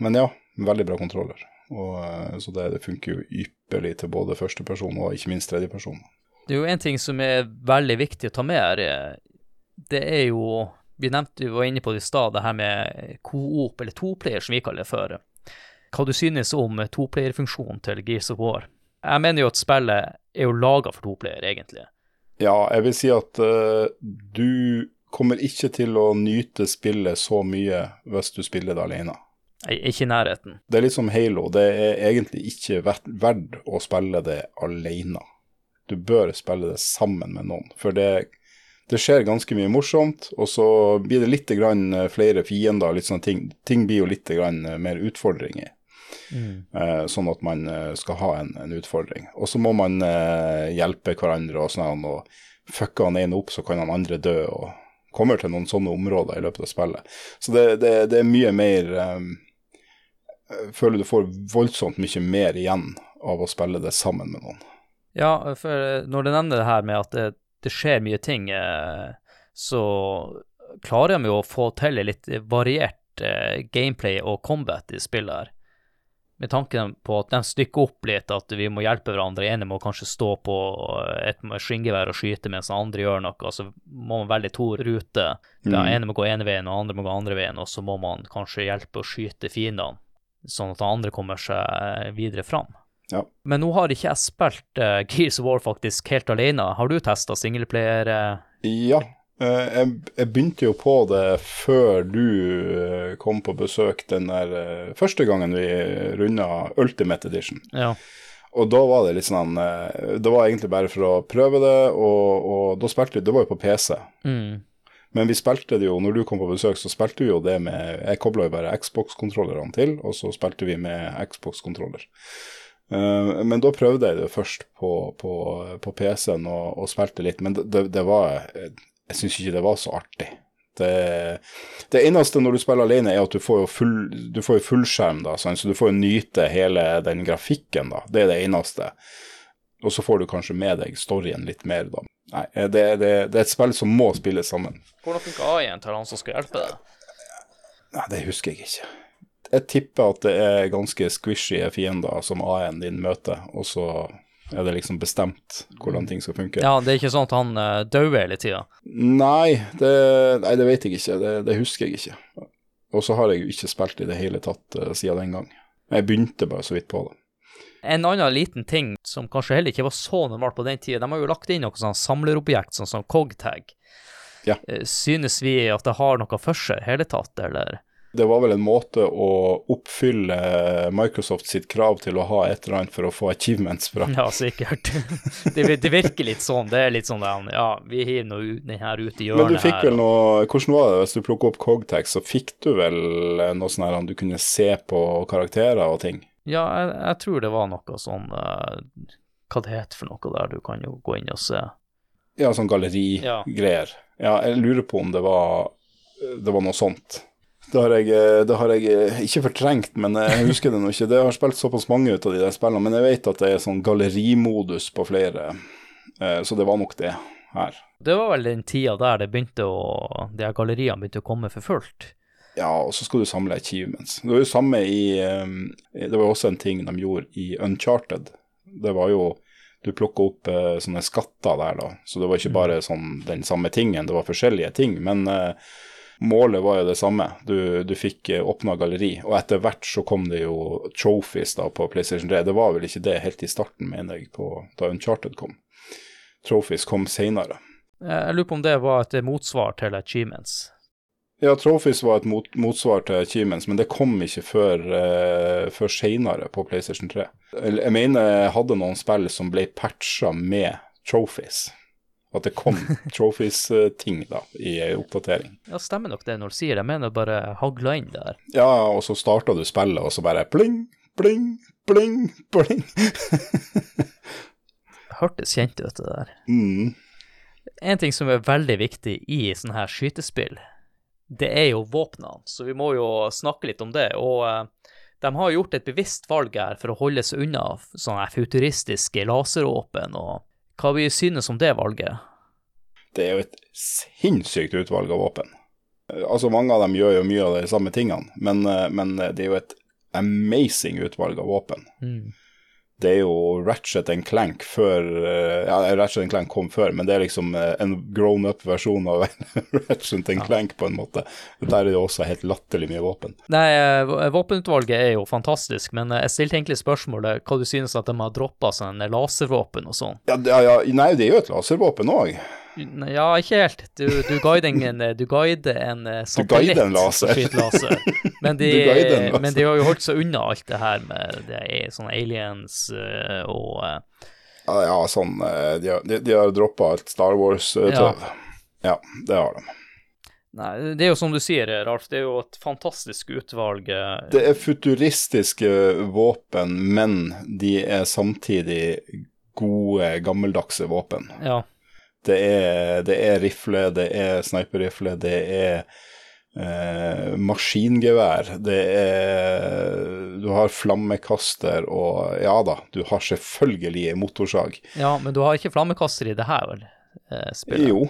Speaker 2: men ja, veldig bra kontroller. Og, uh, så det, det funker jo ypperlig til både førsteperson og ikke minst tredjeperson.
Speaker 1: Det er jo en ting som er veldig viktig å ta med her. Det er jo Vi nevnte var inne på det i stad, det her med co-op, eller toplayer som vi kaller det før. Hva du synes om toplayerfunksjonen til Gears of War? Jeg mener jo at spillet er jo laga for toplayer, egentlig.
Speaker 2: Ja, jeg vil si at uh, du kommer ikke til å nyte spillet så mye hvis du spiller det alene.
Speaker 1: Ikke i nærheten.
Speaker 2: Det er litt som Halo, det er egentlig ikke verdt å spille det alene. Du bør spille det sammen med noen, for det, det skjer ganske mye morsomt, og så blir det litt grann eh, flere fiender, litt sånne ting. Ting blir jo litt grann eh, mer utfordringer. Mm. sånn at man eh, skal ha en, en utfordring. Og så må man eh, hjelpe hverandre og sånn, og fucker han ene opp, så kan han andre dø, og kommer til noen sånne områder i løpet av spillet. Så det, det, det er mye mer um, Jeg føler du får voldsomt mye mer igjen av å spille det sammen med noen.
Speaker 1: Ja, for når du nevner det her med at det, det skjer mye ting, eh, så klarer de jo å få til litt variert eh, gameplay og combat i spillet her. Med tanken på at de stykker opp litt, at vi må hjelpe hverandre. ene må kanskje stå på et skyngevær og skyte, mens den andre gjør noe. Så må man velge to ruter. Den ene må gå ene veien, og den andre må gå andre veien. Og så må man kanskje hjelpe å skyte fiendene, sånn at den andre kommer seg eh, videre fram.
Speaker 2: Ja.
Speaker 1: Men nå har ikke jeg spilt uh, Gears of War faktisk helt alene. Har du testa singleplayer? Uh?
Speaker 2: Ja. uh, jeg, jeg begynte jo på det før du kom på besøk den der første gangen vi runda Ultimate Edition.
Speaker 1: Ja.
Speaker 2: Og da var det litt sånn Det var egentlig bare for å prøve det, og, og da spilte vi Det var jo på PC.
Speaker 1: Mm.
Speaker 2: Men vi spilte det jo, når du kom på besøk, så spilte vi jo det med Jeg kobla jo bare Xbox-kontrollerne til, og så spilte vi med Xbox-kontroller. Eh, men da prøvde jeg det først på, på, på PC-en og, og, spilte litt, men det, det var Jeg syns ikke det var så artig. Det, det, eneste når du spiller alene, er at du får jo full, du får jo fullskjerm, da, sånn, så du får jo nyte hele den grafikken. da, Det er det eneste. Og så får du kanskje med deg storyen litt mer, da. Nei, det, det, det er et spill som må spilles sammen.
Speaker 1: Hvordan funker AI-en til han som skal hjelpe deg?
Speaker 2: Nei, Det husker jeg ikke. Jeg tipper at det er ganske squishy fiender som A1 din møter, og så er det liksom bestemt hvordan ting skal funke.
Speaker 1: Ja, det er ikke sånn at han uh, dauer hele tida?
Speaker 2: Nei, det, nei, det vet jeg ikke. Det, det husker jeg ikke. Og så har jeg jo ikke spilt i det hele tatt uh, siden den gang. Jeg begynte bare så vidt på det.
Speaker 1: En annen liten ting som kanskje heller ikke var så normalt på den tida, de har jo lagt inn noe sånn samlerobjekt, sånn som Cogtag.
Speaker 2: Ja.
Speaker 1: Eh, synes vi at det har noe for seg i hele tatt, eller?
Speaker 2: Det var vel en måte å oppfylle Microsoft sitt krav til å ha et eller annet for å få achievements fra.
Speaker 1: Ja, sikkert. Det, det virker litt sånn. Det er litt sånn ja, vi hiver noe den her ut i hjørnet her.
Speaker 2: Men du fikk vel noe Hvordan var det hvis du plukket opp Cogtex, så fikk du vel noe sånn her du kunne se på karakterer og ting?
Speaker 1: Ja, jeg, jeg tror det var noe sånn uh, Hva det heter for noe der, du kan jo gå inn og se.
Speaker 2: Ja, sånn gallerigreier. Ja. ja, jeg lurer på om det var, det var noe sånt. Det har, jeg, det har jeg ikke fortrengt, men jeg husker det nå ikke. Det har spilt såpass mange ut av de der spillene, men jeg vet at det er sånn gallerimodus på flere, eh, så det var nok det her.
Speaker 1: Det var vel den tida der det begynte å, de her galleriene begynte å komme for fullt?
Speaker 2: Ja, og så skal du samle achievements. Det var jo samme i Det var jo også en ting de gjorde i Uncharted. Det var jo Du plukka opp sånne skatter der, da. Så det var ikke bare sånn den samme tingen, det var forskjellige ting. Men målet var jo det samme. Du, du fikk uh, åpna galleri. Og etter hvert så kom det jo trophies da på PlayStation 3. Det var vel ikke det helt i starten, mener jeg, på, da Uncharted kom. Trophies kom seinere.
Speaker 1: Jeg lurer på om det var et motsvar til achievements.
Speaker 2: Ja, Trophies var et mot, motsvar til Achievements, men det kom ikke før, uh, før seinere på PlayStation 3. Jeg mener jeg hadde noen spill som ble patcha med Trophies. At det kom Trophies-ting da, i oppdatering.
Speaker 1: Ja, stemmer nok det når du sier det. Jeg mener bare hagla inn der.
Speaker 2: Ja, og så starta du spillet, og så bare pling, pling, pling, pling.
Speaker 1: Hørtes kjent ut, det der.
Speaker 2: Mm.
Speaker 1: En ting som er veldig viktig i sånne her skytespill, det er jo våpnene, så vi må jo snakke litt om det. Og uh, de har gjort et bevisst valg her for å holde seg unna sånne futuristiske laservåpen. og Hva vi synes om det valget?
Speaker 2: Det er jo et sinnssykt utvalg av våpen. Altså Mange av dem gjør jo mye av de samme tingene, men, uh, men det er jo et amazing utvalg av våpen.
Speaker 1: Mm
Speaker 2: det er jo Ratchet and Clank før Ja, Ratchet and Clank kom før, men det er liksom en grown up versjon av Ratchet and Clank, på en måte. Der er det også helt latterlig mye våpen.
Speaker 1: Nei, våpenutvalget er jo fantastisk, men jeg stilte egentlig spørsmålet hva du synes at de har droppa sånn laservåpen og sånn?
Speaker 2: Ja, ja, nei, det er jo et laservåpen òg.
Speaker 1: Ja, ikke helt. Du, du guider en, du guider en
Speaker 2: satellitt. Du guider en laser.
Speaker 1: laser. Men, de, men de har jo holdt seg unna alt det her med det er sånne aliens uh, og
Speaker 2: ja, ja, sånn De har, de, de har droppa alt Star Wars-tøv. Ja. ja, det har de.
Speaker 1: Nei, det er jo som du sier, Ralf, det er jo et fantastisk utvalg.
Speaker 2: Det er futuristiske våpen, men de er samtidig gode, gammeldagse våpen.
Speaker 1: Ja.
Speaker 2: Det er, det er rifle, det er sniperrifle, det er eh, maskingevær, det er Du har flammekaster og Ja da, du har selvfølgelig motorsag.
Speaker 1: Ja, men du har ikke flammekaster i det her, vel? Eh, spillet?
Speaker 2: Jo,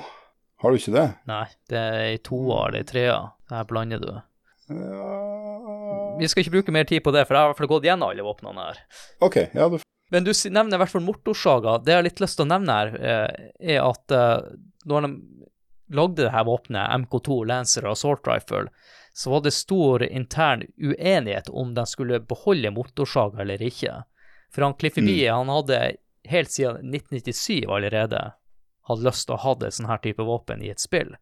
Speaker 2: har du ikke det?
Speaker 1: Nei, det er i toa eller i trea. Her blander du.
Speaker 2: Ja.
Speaker 1: Vi skal ikke bruke mer tid på det, for jeg har i hvert fall gått gjennom alle våpnene her.
Speaker 2: Ok, ja, du
Speaker 1: men du nevner i hvert fall Mortorsaga. Det jeg har litt lyst til å nevne her, eh, er at eh, når de lagde det her våpenet, MK2 Lancer og Assault Rifle, så var det stor intern uenighet om de skulle beholde motorsaga eller ikke. For han Cliffy B, mm. han hadde helt siden 1997 allerede hatt lyst til å ha det sånn her type våpen i et spill.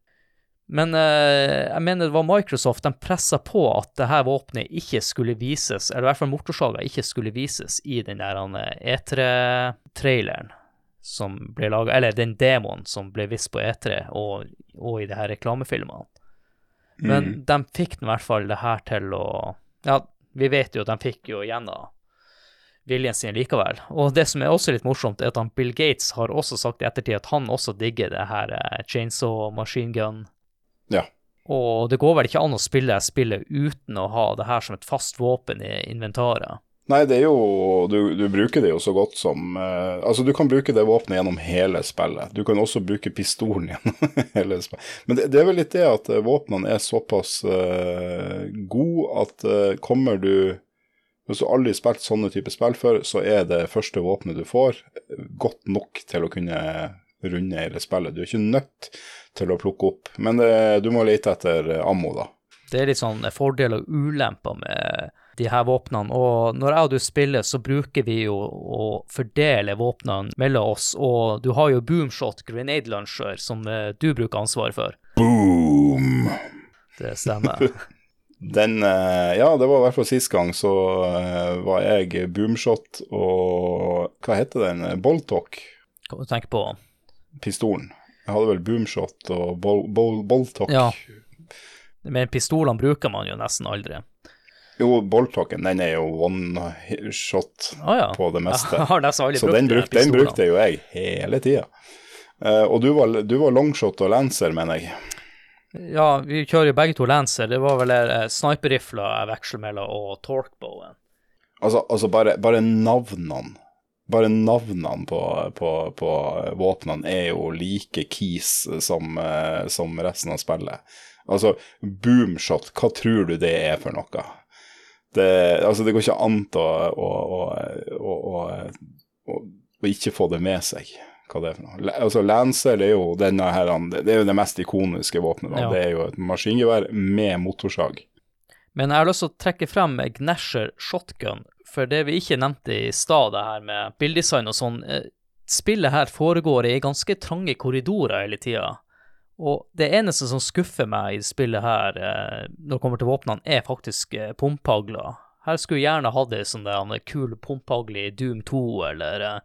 Speaker 1: Men eh, jeg mener det var Microsoft de pressa på at det her våpenet ikke skulle vises, eller i hvert fall motorsaga ikke skulle vises i den der E3-traileren som ble laga, eller den demoen som ble vist på E3 og, og i de her reklamefilmene. Men
Speaker 2: Mm.
Speaker 1: de fikk i hvert fall det her til å Ja, vi vet jo at de fikk jo gjennom viljen sin likevel. Og det som er også litt morsomt, er at han Bill Gates har også sagt i ettertid at han også digger det her eh, chainsaw machine gun. Og det går vel ikke an å spille spillet uten å ha det her som et fast våpen i inventaret.
Speaker 2: Nei, det er jo du, du bruker det jo så godt som eh, Altså, du kan bruke det våpenet gjennom hele spillet. Du kan også bruke pistolen gjennom hele spillet. Men det, det er vel litt det at eh, våpnene er såpass uh, gode at eh, kommer du Hvis du aldri har spilt sånne typer spill før, så er det første våpenet du får, godt nok til å kunne runde hele spillet. Du er ikke nødt til å plukke opp, men det, du må lete etter eh, ammo, da.
Speaker 1: Det er litt sånn fordel og ulemper med de her våpnene. Og når jeg og du spiller, så bruker vi jo å fordele våpnene mellom oss. Og du har jo boomshot grenade launcher, som eh, du bruker ansvaret for.
Speaker 2: Boom!
Speaker 1: Det stemmer.
Speaker 2: Den eh, Ja, det var i hvert fall sist gang, så eh, var jeg boomshot og Hva heter den? Boltok?
Speaker 1: Hva du tenker på?
Speaker 2: Pistolen. Jeg hadde vel boomshot og boltock. bol.
Speaker 1: Ja. Men pistolene bruker man jo nesten aldri.
Speaker 2: Jo, boltoken den er jo one shot
Speaker 1: ah, ja.
Speaker 2: på det meste.
Speaker 1: Jeg har nesten aldri
Speaker 2: Så
Speaker 1: brukt
Speaker 2: den, bruk, den brukte jo jeg hele tida. Uh, og du var, du var longshot og lancer, mener jeg.
Speaker 1: Ja, vi kjører jo begge to Lancer. Det var vel uh, sniperrifla jeg veksler mellom, og torquebowen.
Speaker 2: Altså, altså bare, bare navnene Bare navnene på, på, på våpnene er jo like keys som, eh, som resten av spillet. Altså, boomshot, hva tror du det er for noe? Det, altså, det går ikke an å, å, å, å, ikke få det med seg, hva det er for noe. Altså, Lancer er jo her, det er jo det mest ikoniske våpenet.
Speaker 1: Ja.
Speaker 2: Det er jo et maskingevær med motorsag.
Speaker 1: Men jeg har lyst til å trekke frem Gnasher shotgun, for det vi ikke nevnte i stad, det her med bildesign og sånn. eh, Spillet her foregår i ganske trange korridorer hele tida. Og det eneste som skuffer meg i spillet her, eh, når det kommer til våpnene, er faktisk pumpagler. Her skulle jeg gjerne hatt ei sånn kul pumpagle i Doom 2, eller eh,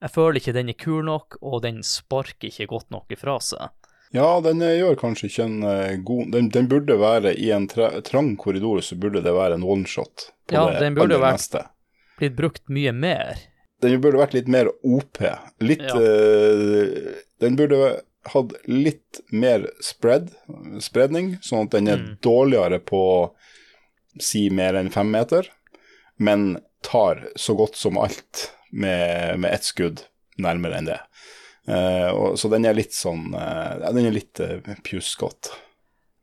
Speaker 1: Jeg føler ikke den er kul nok, og den sparker ikke godt nok ifra seg.
Speaker 2: Ja, den eh, gjør kanskje ikke en eh, god den, den burde være i en tra trang korridor, så burde det være en oneshot på
Speaker 1: Ja,
Speaker 2: det
Speaker 1: den burde
Speaker 2: aller
Speaker 1: vært-. Blitt brukt mye mer.
Speaker 2: Den burde vært litt mer OP. Litt
Speaker 1: Ja.
Speaker 2: uh, Den burde hatt litt mer spread, spredning, sånn at den er
Speaker 1: Mm.
Speaker 2: dårligere på si mer enn fem meter, men tar så godt som alt med, med ett skudd nærmere enn det. Eh, og, så den er litt sånn eh, Den er litt uh, pjuskete.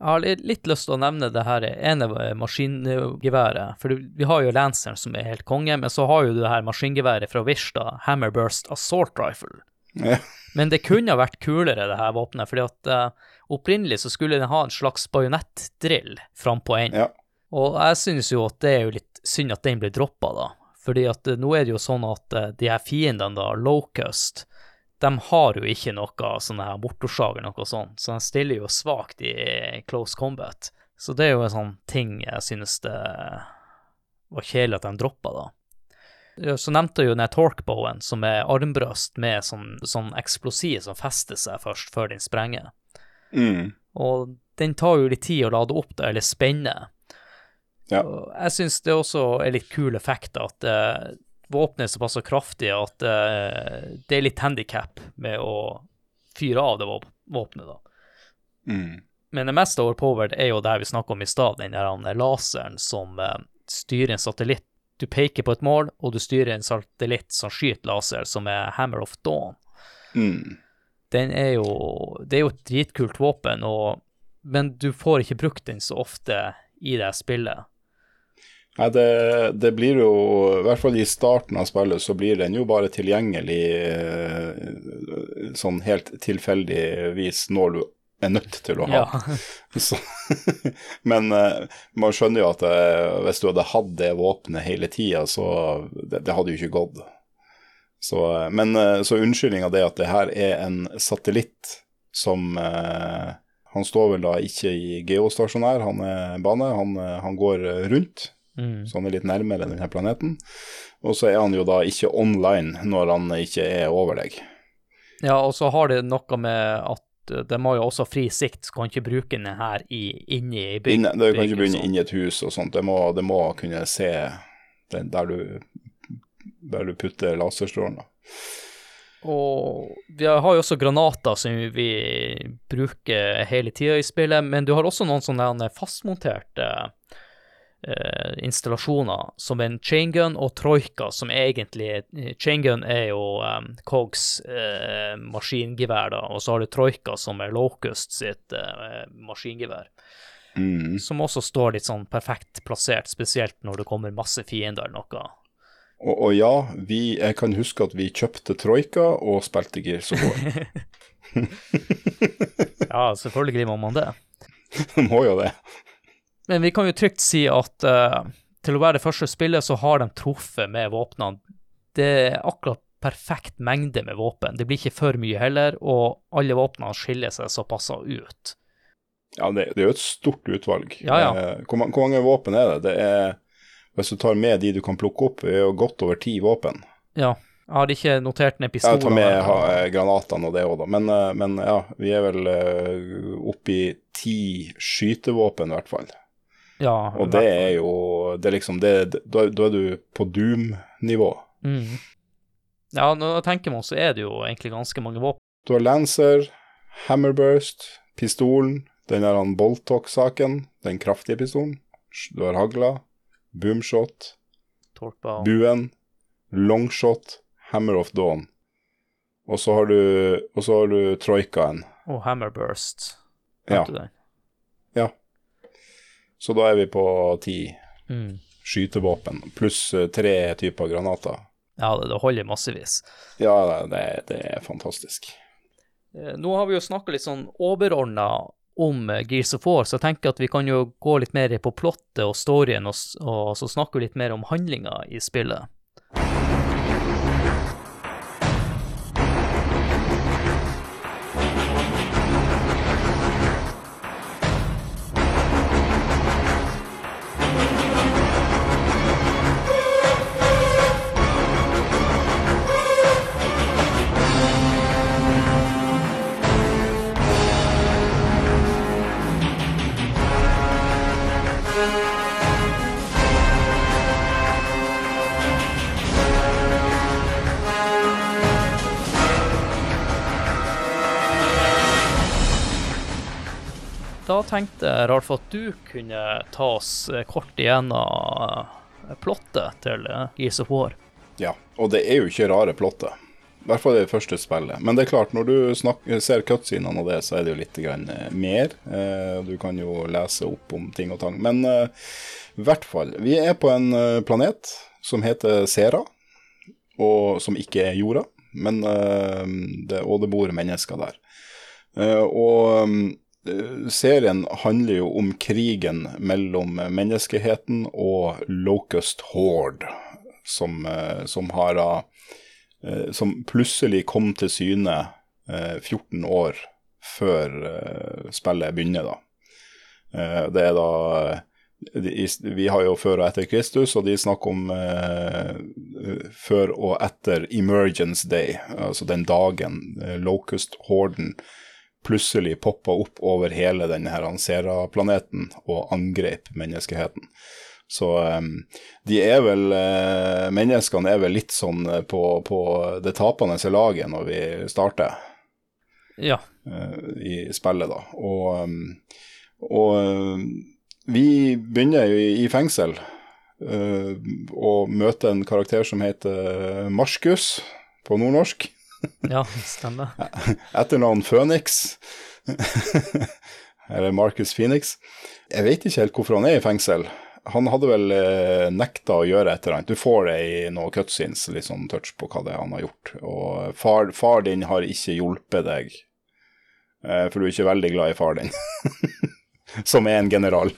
Speaker 1: Jeg har litt, litt lyst til å nevne det her ene maskingeværet. For vi har jo Lanceren som er helt konge, men så har jo du det her maskingeværet fra Vishta, Hammerburst Assault Rifle.
Speaker 2: Ja.
Speaker 1: Men det kunne ha vært kulere, det her våpenet, fordi at uh, opprinnelig så skulle den ha en slags bajonettdrill frampå enden.
Speaker 2: Ja.
Speaker 1: Og jeg synes jo at det er jo litt synd at den ble droppa, da. Fordi at uh, nå er det jo sånn at uh, de her fiendene, da, Locust, de har jo ikke noe sånn her motorsag eller noe sånt, så de stiller jo svakt i close combat. Så det er jo en sånn ting jeg synes det var kjedelig at de droppa, da. Så nevnte jeg jo den torquebowen, som er armbrøst med sånn, sånn eksplosiv som fester seg først, før den sprenger.
Speaker 2: Mm.
Speaker 1: Og den tar jo litt tid å lade opp, da, eller spenne.
Speaker 2: Ja.
Speaker 1: Jeg syns det også er litt kul effekt at uh, våpenet er såpass kraftig at uh, det er litt handikap med å fyre av det våp våpenet, da.
Speaker 2: Mm.
Speaker 1: Men det mest overpowered er jo det vi snakka om i stad, den der laseren som uh, styrer en satellitt. Du peker på et mål, og du styrer en satellitt som skyter laser, som er Hammer of Dawn.
Speaker 2: Mm.
Speaker 1: Den er jo Det er jo et dritkult våpen, og, men du får ikke brukt den så ofte i det spillet.
Speaker 2: Nei, det, det blir jo I hvert fall i starten av spillet så blir den jo bare tilgjengelig eh, sånn helt tilfeldigvis når du er nødt til å ha.
Speaker 1: Ja.
Speaker 2: Så, men eh, man skjønner jo at det, hvis du hadde hatt det våpenet hele tida, så det, det hadde jo ikke gått. Så, eh, men eh, så unnskyldninga det at det her er en satellitt som eh, Han står vel da ikke i geostasjonær, han er bane. Han, eh, han går eh, rundt,
Speaker 1: Mm.
Speaker 2: så han er litt nærmere denne planeten. Og så er han jo da ikke online når han ikke er over deg.
Speaker 1: Ja, og så har det noe med at det må jo også fri sikt, så kan ikke bruke den her i, inni i bygg.
Speaker 2: Inne, det kan ikke begynne inni et hus og sånt. Det må, det må kunne se der, du, der du putter laserstrålen.
Speaker 1: Og vi har jo også granater som vi bruker hele tida i spillet, men du har også noen sånne fastmonterte eh, installasjoner, som en chaingun og troika, som egentlig Chaingun er jo um, Cogs eh, maskingevær, da, og så har du troika, som er Locust sitt eh, maskingevær.
Speaker 2: Mm.
Speaker 1: Som også står litt sånn perfekt plassert, spesielt når det kommer masse fiender eller noe.
Speaker 2: Og, og ja, vi, jeg kan huske at vi kjøpte Troika og spilte Gears of War.
Speaker 1: Ja, selvfølgelig må man det.
Speaker 2: må jo det.
Speaker 1: Men vi kan jo trygt si at uh, til å være det første spillet, så har de truffet med våpnene. Det er akkurat perfekt mengde med våpen. Det blir ikke for mye heller, og alle våpnene skiller seg såpass ut.
Speaker 2: Ja, det, det er jo et stort utvalg.
Speaker 1: Ja, ja.
Speaker 2: Eh, Hvor, hvor mange våpen er det? Det er, Hvis du tar med de du kan plukke opp, er jo godt over ti våpen.
Speaker 1: Ja, jeg har ikke notert ned
Speaker 2: Jeg tar med ha, eh, granatene og det òg, da. Men, men ja, vi er vel oppi ti skytevåpen, i hvert fall.
Speaker 1: Ja,
Speaker 2: Og det er jo det er liksom det, det- da, da er du på Doom-nivå.
Speaker 1: mm. Ja, når jeg tenker meg om, så er det jo egentlig ganske mange våpen.
Speaker 2: Du har Lancer, Hammerburst, pistolen, den der Boltok-saken, den kraftige pistolen. Du har hagla, boomshot,
Speaker 1: Torpa
Speaker 2: buen, longshot, hammer of dawn. Og så har du, og så har du troikaen.
Speaker 1: og Hammerburst.
Speaker 2: Ja.
Speaker 1: Hørte du den?
Speaker 2: Så da er vi på ti
Speaker 1: Mm.
Speaker 2: skytevåpen, pluss eh, tre typer granater.
Speaker 1: Ja, det, det holder massevis.
Speaker 2: Ja, det, det er fantastisk.
Speaker 1: Eh, Nå har vi jo snakka litt sånn overordna om eh, Gears of War, så jeg tenker at vi kan jo gå litt mer på plottet og storyen, og, og så snakke litt mer om handlinga i spillet. Tenkte jeg, Ralf, at du kunne ta oss eh, kort igjennom eh, plottet til eh, Gears of War.
Speaker 2: Ja, og det er jo ikke rare plottet. I hvert fall det første spillet. Men det er klart, når du snakker, ser cutscenene og det, så er det jo litt grann, mer. Du kan jo lese opp om ting og tang. Men i hvert fall, vi er på en planet som heter Sera, og som ikke er jorda. Men, og det bor mennesker der. Og eh, serien handler jo om krigen mellom menneskeheten og Locust Horde, som, eh, som har eh, Som plutselig kom til syne eh, 14 år før eh, spillet begynner, da. Eh, det er da Vi har jo før og etter Kristus, og de snakker om eh, før og etter Emergence Day, altså den dagen eh, Locust-horden plutselig poppa opp over hele denne Ansera-planeten og angrep menneskeheten. Så um, de er vel uh, Menneskene er vel litt sånn eh, på, på det tapende laget når vi starter
Speaker 1: Ja.
Speaker 2: uh, i spillet, da. Og, um, og um, vi begynner jo i, fengsel og møter en karakter som heter Marskus på nordnorsk.
Speaker 1: Ja, stemmer.
Speaker 2: Etternavn Phoenix. Eller Marcus Phoenix. Jeg vet ikke helt hvorfor han er i fengsel. Han hadde vel eh, nekta å gjøre et eller annet. Du får det i noen cutscenes, litt sånn touch på hva det er han har gjort. Og far, far din har ikke hjulpet deg, eh, for du er ikke veldig glad i far din. Som er en general.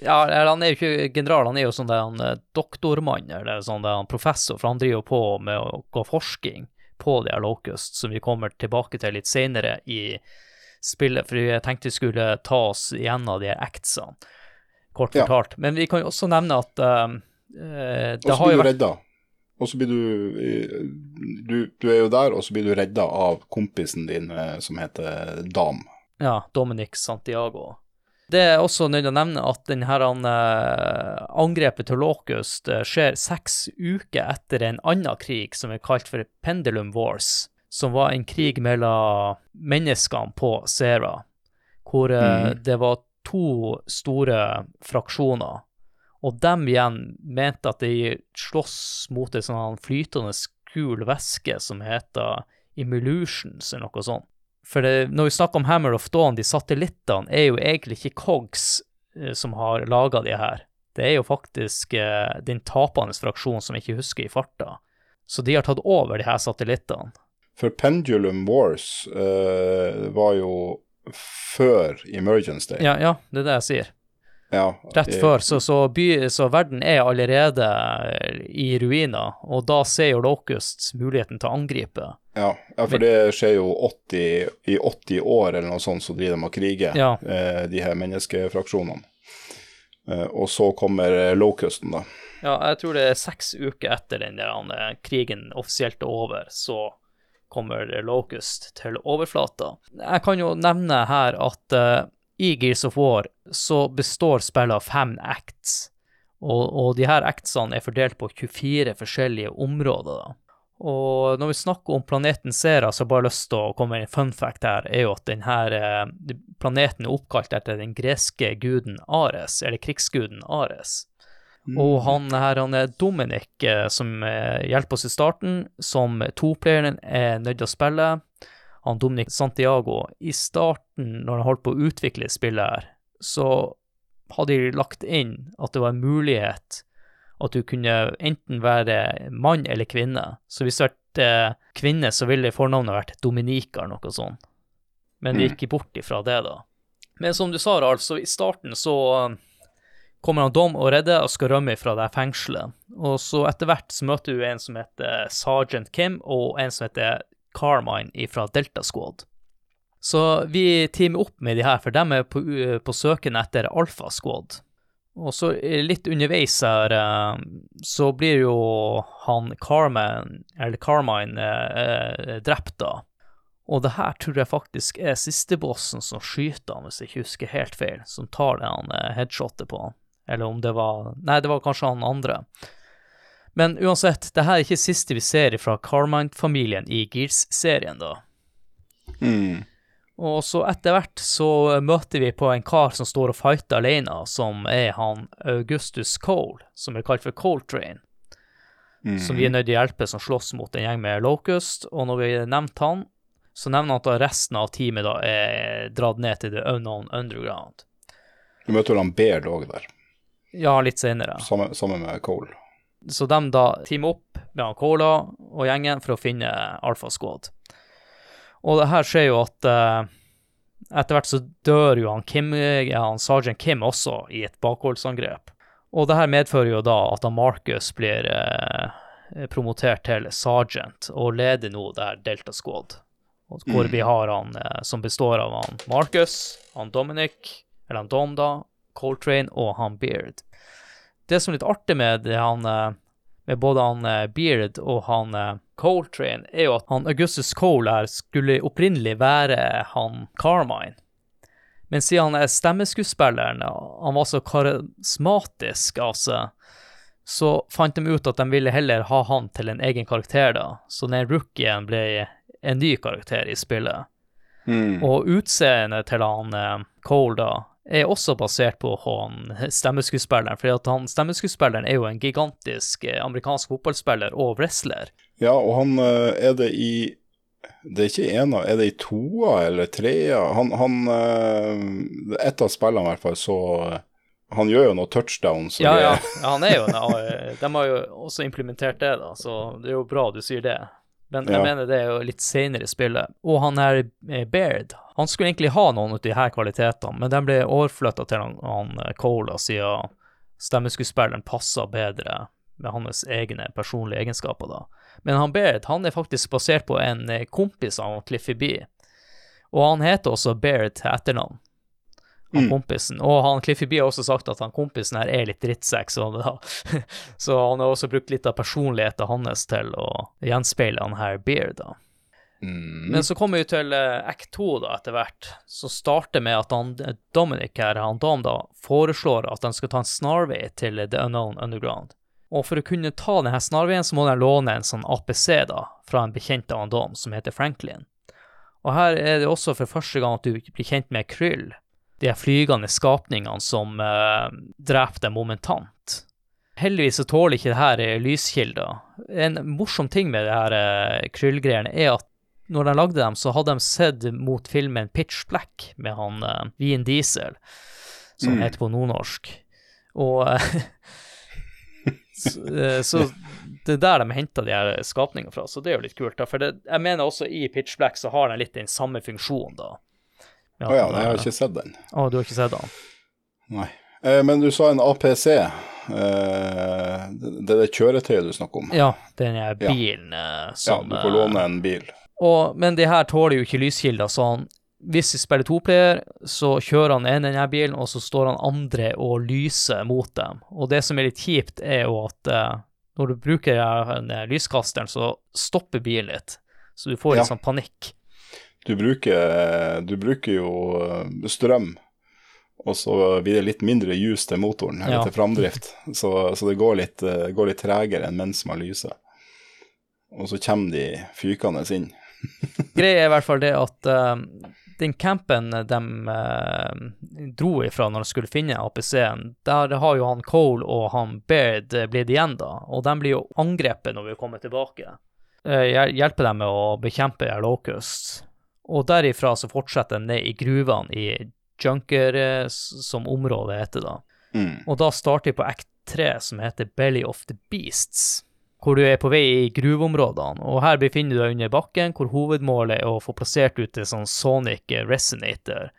Speaker 1: Ja, han er jo ikke general, han er jo sånn der han eh, doktormann, eller sånn der han professor, for han driver på med å gå forsking på de locust, som vi kommer tilbake til litt senere i spillet, for jeg tenkte vi skulle ta oss igjennom de her actsene, kort
Speaker 2: Ja.
Speaker 1: fortalt. Men vi kan jo også nevne at um, eh,
Speaker 2: Og
Speaker 1: det
Speaker 2: så
Speaker 1: har
Speaker 2: blir
Speaker 1: jo
Speaker 2: du
Speaker 1: vært
Speaker 2: redda. Og så blir du, eh, du Du er jo der, og så blir du redda av kompisen din eh, som heter Dam.
Speaker 1: Ja, Dominic Santiago. Det er også nødt til å nevne at den her, han, eh, angrepet til Locust eh, skjer seks uker etter en annen krig som er kalt for Pendulum Wars, som var en krig mellom menneskene på Sera, hvor eh,
Speaker 2: Mhm.
Speaker 1: det var to store fraksjoner. Og dem igjen mente at de slåss mot en sånn flytende gul væske som heter Emulutions eller noe sånt. For det, når vi snakker om Hammer of Dawn, de satellittene er jo egentlig ikke Cogs eh, som har laga de her. Det er jo faktisk eh, den tapende fraksjonen som ikke husker i farta. Så de har tatt over de her satellittene.
Speaker 2: For Pendulum Wars eh, var jo før Emergence Day.
Speaker 1: Ja, ja, det er det jeg sier.
Speaker 2: Ja,
Speaker 1: Rett før, så, så, by, så verden er allerede eh, i ruiner, og da ser jo Locust muligheten til å angripe.
Speaker 2: Ja, ja, for det skjer jo 80, i 80 år eller noe sånt, så driver de og kriger,
Speaker 1: Ja.
Speaker 2: eh, de her menneskefraksjonene. Eh, og så kommer eh, Locusten, da.
Speaker 1: Ja, jeg tror det er seks uker etter den der eh, krigen offisielt er over, så kommer Locust til overflata. Jeg kan jo nevne her at eh, i Gears of War så består spillet av fem acts, og, og de her actsene er fordelt på 24 forskjellige områder. da. Og når vi snakker om planeten Sera, så har jeg bare lyst til å komme med en fun fact her, er jo at denne eh, planeten er oppkalt etter den greske guden Ares, eller krigsguden Ares. Og han her, han er Dominic, eh, som eh, hjelper oss i starten, som toplayeren er nødt til å spille. Han Dominic Santiago, i starten, når han holdt på å utvikle spillet her, så hadde de lagt inn at det var en mulighet at du kunne enten være mann eller kvinne. Så hvis du vært eh, kvinne, så ville fornavnet vært Dominika eller noe sånt. Men de
Speaker 2: Mm.
Speaker 1: gikk bort ifra det, da. Men som du sa, Ralf, så i starten så eh, kommer han Dom og redder og skal rømme fra det fengselet. Og så etter hvert så møter du en som heter Sergeant Kim, og en som heter Carmine fra Delta Squad. Så vi teamer opp med de her, for de er på, på søken etter Alpha Squad. Og så eh, litt underveis her, eh, så blir jo han Carmine, eller Carmine, eh, drept da. Og det her tror jeg faktisk er siste bossen som skyter han, hvis jeg ikke husker helt feil, som tar det han headshotet på han. Eller om det var Nei, det var kanskje han andre. Men uansett, det her er ikke siste vi ser fra Carmine-familien i Gears-serien, da.
Speaker 2: Mm.
Speaker 1: Og så etter hvert så møter vi på en kar som står og fighter alene, som er han Augustus Cole, som er kalt for Coltrane,
Speaker 2: Mm.
Speaker 1: som vi er nødt til å hjelpe, som slåss mot en gjeng med Locust. Og når vi har nevnt han, så nevner han at resten av teamet da er dratt ned til The Unknown Underground.
Speaker 2: Du møter vel han Baird òg der,
Speaker 1: Ja, litt senere.
Speaker 2: sammen med Cole.
Speaker 1: Så de da teamer opp med han Cola og gjengen for å finne Alfa Squad. Og det her skjer jo at uh, etter hvert så dør jo han Kim, ja, han Sergeant Kim også i et bakholdsangrep. Og det her medfører jo da at han Marcus blir uh, promotert til sergeant og leder nå det her Delta Squad. Hvor vi har han uh, som består av han Marcus, han Dominic, eller han Dom da, Coltrane og han Beard. Det som er litt artig med det han eh, med både han eh, Beard og han eh, Coltrane, er jo at han Augustus Cole her skulle opprinnelig være han Carmine. Men siden han er stemmeskuespilleren, han var så karismatisk av seg, så fant de ut at de ville heller ha han til en egen karakter, da. Så den rookien ble en ny karakter i spillet.
Speaker 2: Mm.
Speaker 1: Og utseendet til han eh, Cole da er også basert på han stemmeskuespilleren, For han stemmeskuespilleren er jo en gigantisk eh, amerikansk fotballspiller og wrestler.
Speaker 2: Ja, og han eh, er det i Det er ikke ena, er det i toa eller trea? Han, han eh, Et av spillene i hvert fall, så Han gjør jo
Speaker 1: noen
Speaker 2: touchdowns.
Speaker 1: Ja, ja, han er jo en- De har jo også implementert det, da, så det er jo bra du sier det. Men jeg
Speaker 2: Ja.
Speaker 1: mener det er jo litt senere i spillet. Og han her eh, Baird, han skulle egentlig ha noen av de her kvalitetene, men de ble overflytta til han, han Cola siden stemmeskuespilleren passa bedre med hans egne personlige egenskaper, da. Men han Baird, han er faktisk basert på en eh, kompis av Cliffy B. Og han heter også Baird til etternavn, han
Speaker 2: Mm.
Speaker 1: kompisen. Og han Cliffy B har også sagt at han kompisen her er litt drittsekk, så, så han har også brukt litt av personligheten hans til å gjenspeile han her Baird. da.
Speaker 2: Mm.
Speaker 1: Men så kommer vi til uh, act 2 da, etter hvert, som starter med at han, Dominic her, han Dom da, foreslår at han skal ta en snarvei til The Unknown Underground. Og for å kunne ta denne snarveien, så må de låne en sånn APC da, fra en bekjent av Dom, som heter Franklin. Og her er det også for første gang at du blir kjent med Kryll, de flygende skapningene som eh, dreper dem momentant. Heldigvis så tåler ikke det her eh, lyskilder. En morsom ting med det her uh, Kryll-greiene er at når de lagde dem, så hadde de sett mot filmen Pitch Black med han eh, Vin Diesel, som
Speaker 2: Mm.
Speaker 1: heter på nordnorsk. Og eh, så, eh, så det er der de henter de her skapningene fra, så det er jo litt kult. da, For det, jeg mener også i Pitch Black så har den litt den samme funksjonen, da.
Speaker 2: Å ja,
Speaker 1: at,
Speaker 2: jeg har
Speaker 1: eh,
Speaker 2: ikke sett den.
Speaker 1: Å, du har ikke sett den?
Speaker 2: Nei. Eh, men du sa en APC. Eh, det er det kjøretøyet du snakker om?
Speaker 1: Ja, den er bilen eh,
Speaker 2: Ja,
Speaker 1: som
Speaker 2: du får låne en bil.
Speaker 1: Og, men de her tåler jo ikke lyskilder, så han, hvis vi spiller toplayer, så kjører han en denne bilen, og så står han andre og lyser mot dem. Og det som er litt kjipt, er jo at eh, når du bruker denne lyskasteren, så stopper bilen litt. Så du får litt
Speaker 2: Ja.
Speaker 1: sånn panikk.
Speaker 2: Du bruker, du bruker jo eh, strøm, og så blir det litt mindre juice til motoren, eller
Speaker 1: Ja.
Speaker 2: til framdrift. Så, så det går litt, eh, går litt tregere enn mens man lyser. Og så kommer de fykende inn.
Speaker 1: Greia er i hvert fall det at eh, den campen de eh, dro ifra når de skulle finne APC-en, der har jo han Cole og han Baird eh, blitt igjen, da. Og de blir jo angrepet når vi kommer tilbake. Uh, hjelper dem med å bekjempe Locust. Og derifra så fortsetter de ned i gruvene i Junker, eh, som området heter da.
Speaker 2: Mm.
Speaker 1: Og da starter de på act 3, som heter Belly of the Beasts, hvor du er på vei i gruveområdene. Og her befinner du deg under bakken, hvor hovedmålet er å få plassert ut en sånn sonic resonator.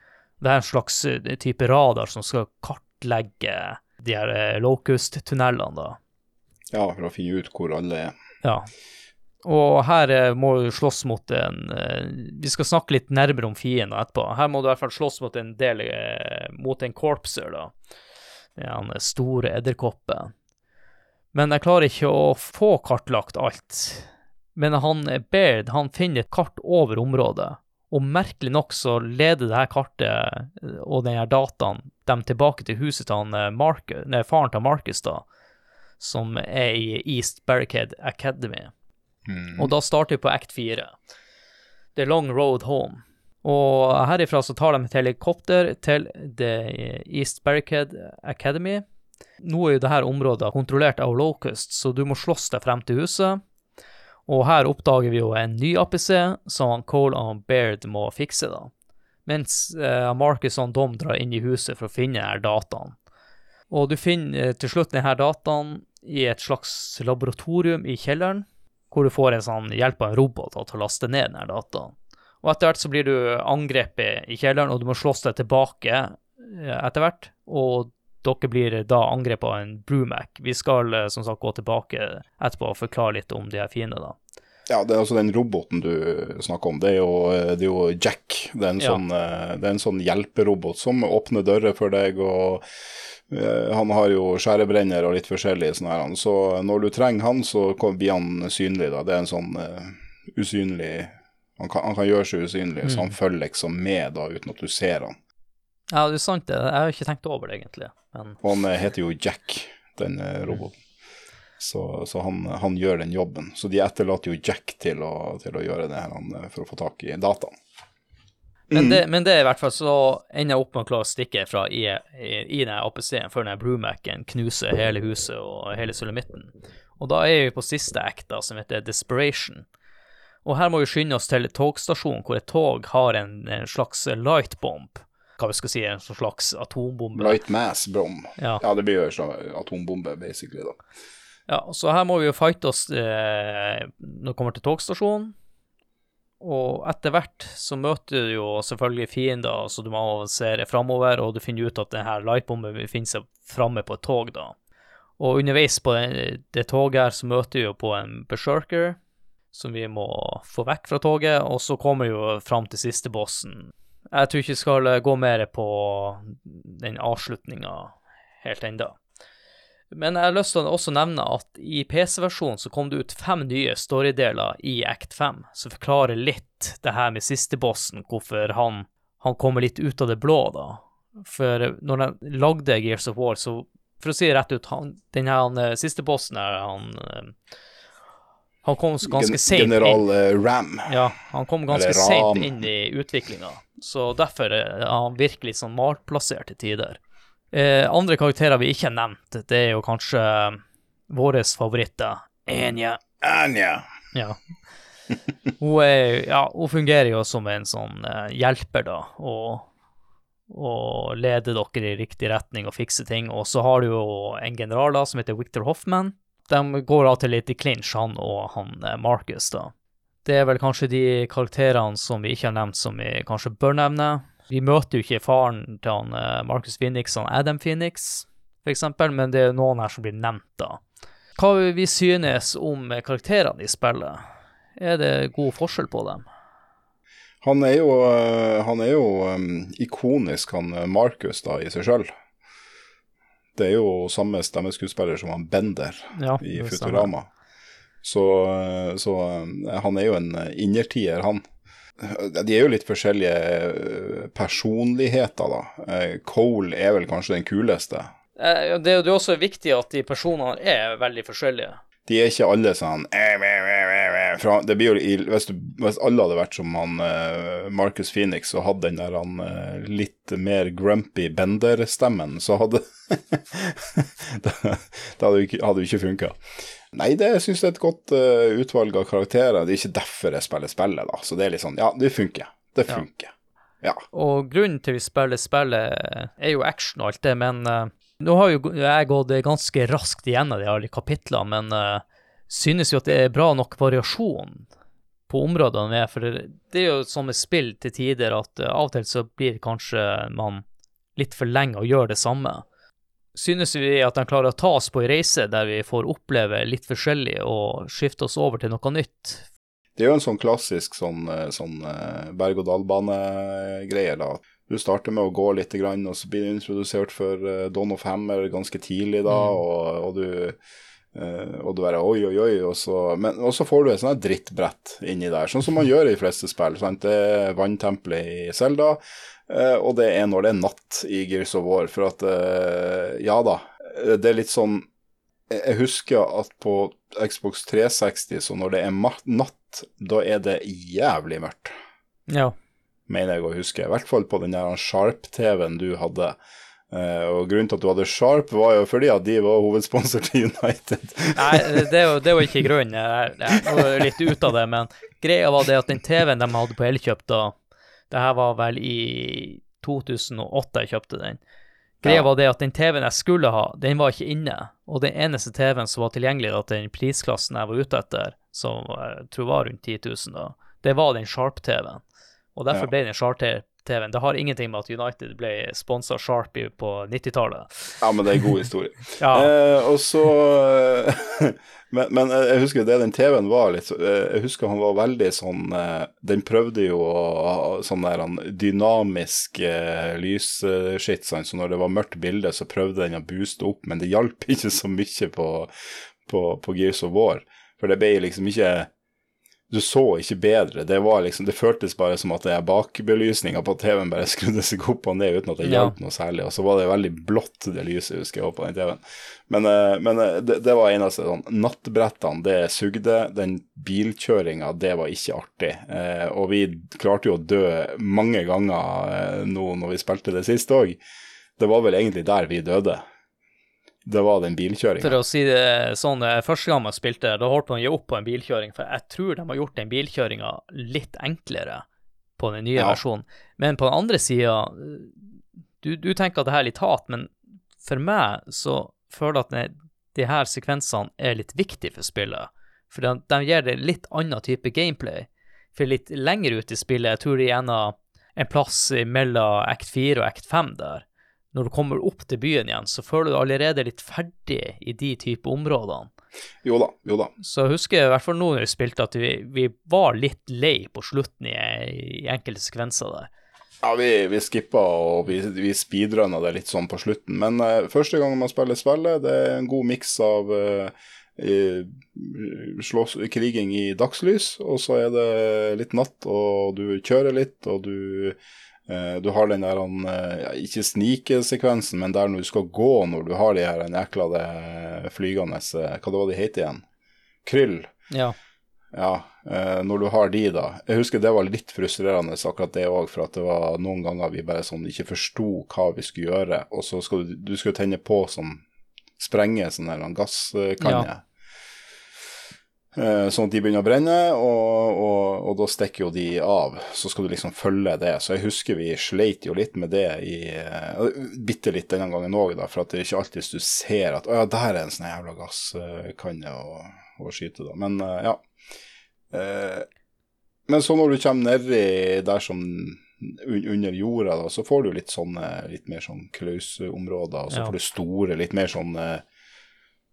Speaker 1: Det er en slags eh, type radar som skal kartlegge de her eh, locust-tunnelene, da.
Speaker 2: Ja, for å finne ut hvor alle er.
Speaker 1: Ja. Og her eh, må du slåss mot en Vi skal snakke litt nærmere om fienden etterpå. Her må du i hvert fall slåss mot en del Mot en corpser, da. Den store edderkoppen. Men jeg klarer ikke å få kartlagt alt. Men han Baird han finner et kart over området, og merkelig nok så leder det her kartet eh, og denne dataen dem tilbake til huset til han eh, Marcus, nei, faren til Marcus, da, som er i East Barricade Academy.
Speaker 2: Mm.
Speaker 1: Og da starter vi på act 4. The Long Road Home. Og herifra så tar de et helikopter til The East Barricade Academy. Nå er jo dette området kontrollert av Locust, så du må slåss deg frem til huset. Og her oppdager vi jo en ny APC som Cole og Baird må fikse, da. Mens eh, Marcus og Dom drar inn i huset for å finne her dataen. Og du finner eh, til slutt denne dataen i et slags laboratorium i kjelleren, hvor du får en sånn hjelp av en robot til å laste ned denne dataen. Og etter hvert så blir du angrepet i kjelleren, og du må slåss deg tilbake eh, etter hvert. Og dere blir da angrepet av en Brumac. Vi skal eh, som sagt gå tilbake etterpå og forklare litt om de her fiendene.
Speaker 2: Ja, det er altså den roboten du snakker om. Det er jo, det er jo Jack. Det er, en
Speaker 1: Ja.
Speaker 2: sånn, eh, det er en sånn hjelperobot som åpner dører for deg, og eh, han har jo skjærebrenner og litt forskjellig sånn her. Så når du trenger han, så blir han synlig, da. Det er en sånn uh, usynlig han kan, han kan gjøre seg usynlig, så
Speaker 1: Mm.
Speaker 2: han følger liksom med da, uten at du ser han.
Speaker 1: Ja, det er sant det. Jeg har ikke tenkt over det, egentlig. Men
Speaker 2: han eh, heter jo Jack, den eh, roboten. Så, så han, han gjør den jobben. Så de etterlater jo Jack til å, til å gjøre det her eh, for å få tak i dataen.
Speaker 1: Men, det, men det er i hvert fall så ender jeg opp med å klare å stikke fra i, i, i den APC-en før den Brumacen knuser hele huset og hele sulamitten. Og da er vi på siste act, da, som heter Desperation. Og her må vi skynde oss til togstasjonen, hvor et tog har en, en slags lightbomb. Hva vi skal si, en sånn slags atombombe.
Speaker 2: Light Mass Brom.
Speaker 1: Ja.
Speaker 2: Ja, det blir jo en sånn atombombe, basically, da.
Speaker 1: Ja, så her må vi jo fighte oss eh, når vi kommer til togstasjonen. Og etter hvert så møter du jo selvfølgelig fiender, så du må avansere framover, og du finner ut at denne lightbomben befinner seg framme på et tog, da. Og underveis på det, det toget her så møter vi jo på en berserker, som vi må få vekk fra toget, og så kommer vi jo fram til siste bossen. Jeg tror ikke vi skal gå mer på den avslutninga helt ennå. Men jeg har lyst til å også nevne at i PC-versjonen så kom det ut fem nye storydeler i Act 5, som forklarer litt det her med siste bossen, hvorfor han, han kommer litt ut av det blå, da. For når de lagde Gears of War, så for å si det rett ut, han, den her eh, siste bossen her, han eh, han kom ganske seint
Speaker 2: General
Speaker 1: inn.
Speaker 2: eh, Ram.
Speaker 1: Ja, han kom ganske seint inn i utviklinga, så derfor er han virkelig sånn malplassert til tider. Eh, andre karakterer vi ikke har nevnt, det er jo kanskje våre favoritter. Enya.
Speaker 2: Anja.
Speaker 1: Ja. Hun, er, ja, hun fungerer jo som en sånn eh, hjelper, da, og, og leder dere i riktig retning og fikser ting. Og så har du jo en general da, som heter Victor Hoffman. De går av til litt i clinch, han og han eh, Marcus, da. Det er vel kanskje de karakterene som vi ikke har nevnt, som vi kanskje bør nevne. Vi møter jo ikke faren til han eh, Marcus Phoenix, han Adam Phoenix, eksempel, men det er noen her som blir nevnt, da. Hva vi synes om karakterene i spillet? Er det god forskjell på dem?
Speaker 2: Han er jo, eh, han er jo um, ikonisk, han Marcus, da, i seg sjøl. Det er jo samme stemmeskuespiller som han Bender
Speaker 1: Ja,
Speaker 2: i
Speaker 1: Futurama. stemmer.
Speaker 2: Så, så eh, han er jo en eh, innertier, han. De er jo litt forskjellige eh, personligheter, da. Cole er vel kanskje den kuleste.
Speaker 1: Det er jo også viktig at de personene er veldig forskjellige.
Speaker 2: De er ikke alle sånn det blir jo, hvis, du, hvis alle hadde vært som han Marcus Phoenix og hadde den der han litt mer grumpy Bender-stemmen, så hadde det hadde jo ikke, hadde ikke funka. Nei, det syns jeg er et godt uh, utvalg av karakterer. Det er ikke derfor jeg spiller spillet, da. Så det er litt sånn Ja, det funker. Det funker. Ja.
Speaker 1: Og grunnen til vi spiller spillet, er jo action og alt det, men uh, nå har jo jeg gått ganske raskt igjennom de alle kapitlene, men uh, synes jo at det er bra nok variasjon på områdene vi er, for det, er jo sånn med spill til tider at eh, av og til så blir kanskje man litt for lenge å gjøre det samme. Synes vi at de klarer å ta oss på en reise der vi får oppleve litt forskjellig og skifte oss over til noe nytt?
Speaker 2: Det er jo en sånn klassisk sånn, eh, sånn eh, berg-og-dal-bane-greier, da. Du starter med å gå litt, og så blir du introdusert for uh, Don of Hammer ganske tidlig, da,
Speaker 1: Mm.
Speaker 2: og, og du eh, og du bare oi, oi, oi, og så, men, og så får du et sånt drittbrett inni der, sånn som man gjør i de fleste spill. Sant? Det er vanntempelet i Zelda, eh, og det er når det er natt i Gears of War. For at eh, Ja da, det er litt sånn jeg husker at på Xbox 360, så når det er natt, da er det jævlig mørkt,
Speaker 1: Ja.
Speaker 2: mener jeg å huske. I hvert fall på den der Sharp-TV-en du hadde. Eh, og grunnen til at du hadde Sharp, var jo fordi at de var hovedsponsor til United.
Speaker 1: Nei, det er jo, det er jo ikke grunnen. Jeg er litt ute av det, men greia var det at den TV-en de hadde på Elkjøp da, det her var vel i 2008 jeg kjøpte den. Greia var det at den TV-en jeg skulle ha, den var ikke inne. Og den eneste TV-en som var tilgjengelig til den prisklassen jeg var ute etter, som jeg tror var rundt 10 000 da, det var den Sharp-TV-en. Og derfor
Speaker 2: Ja.
Speaker 1: ble den Sharp-TV-en. Det har ingenting med at United ble sponsa Sharpie på 90-tallet.
Speaker 2: Ja, men det er en god historie.
Speaker 1: Ja.
Speaker 2: Eh, og så eh, men, men jeg husker det den TV-en var litt eh, Jeg husker han var veldig sånn eh, Den prøvde jo sånn der dynamisk eh, lysskitt, sånn, så når det var mørkt bilde, så prøvde den å booste opp, men det hjalp ikke så mye på, på, på Gears of War. For det ble liksom ikke du så ikke bedre. Det var liksom, det føltes bare som at det er bakbelysninga på TV-en bare skrudde seg opp og ned uten at det
Speaker 1: Ja.
Speaker 2: hjalp noe særlig. Og så var det veldig blått, det lyset, husker jeg, på den TV-en. Men, eh, men eh, det, det var eneste sånn Nattbrettene, det sugde. Den bilkjøringa, det var ikke artig. Eh, og vi klarte jo å dø mange ganger nå når vi spilte det sist òg. Det var vel egentlig der vi døde. Det var den bilkjøringa.
Speaker 1: For å si det sånn, første gang man spilte, da holdt man å gi opp på en bilkjøring, for jeg tror de har gjort den bilkjøringa litt enklere på den nye
Speaker 2: Ja.
Speaker 1: versjonen. Men på den andre sida, du, du tenker at det her er litt hat, men for meg så føler jeg at det- de her sekvensene er litt viktige for spillet. For de, de gir det litt annen type gameplay. For litt lenger ut i spillet, jeg tror det er en plass mellom act 4 og act 5 der, når du kommer opp til byen igjen, så føler du allerede litt ferdig i de type områdene.
Speaker 2: Jo da, jo da.
Speaker 1: Så jeg husker i hvert fall nå når vi spilte, at vi, vi var litt lei på slutten i, i enkelte sekvenser der.
Speaker 2: Ja, vi, vi skippa og vi, vi speedrunna det litt sånn på slutten. Men uh, første gang man spiller spillet, det er en god miks av uh, slåss, kriging i dagslys, og så er det litt natt, og du kjører litt, og du du har den der ja, ikke snikesekvensen, men der når du skal gå når du har de her jækla flygende Hva det var de heter igjen? Kryll.
Speaker 1: Ja.
Speaker 2: Ja, eh, når du har de, da. Jeg husker det var litt frustrerende, akkurat det òg, for at det var noen ganger vi bare sånn ikke forsto hva vi skulle gjøre, og så skal du, du skal tenne på som sprenge sånn her gasskanje. Ja. Eh, sånn at de begynner å brenne, og, og, og, da stikker jo de av. Så skal du liksom følge det. Så jeg husker vi sleit jo litt med det i uh, Bitte litt denne gangen òg, for at det er ikke alltid du ser at å ja, der er en sånn jævla gasskanne å, å skyte, da. Men uh, ja. Eh, men så når du kommer nedi der som under jorda, da, så får du litt sånne litt mer sånn klausområder, og så ja. får du store, litt mer sånn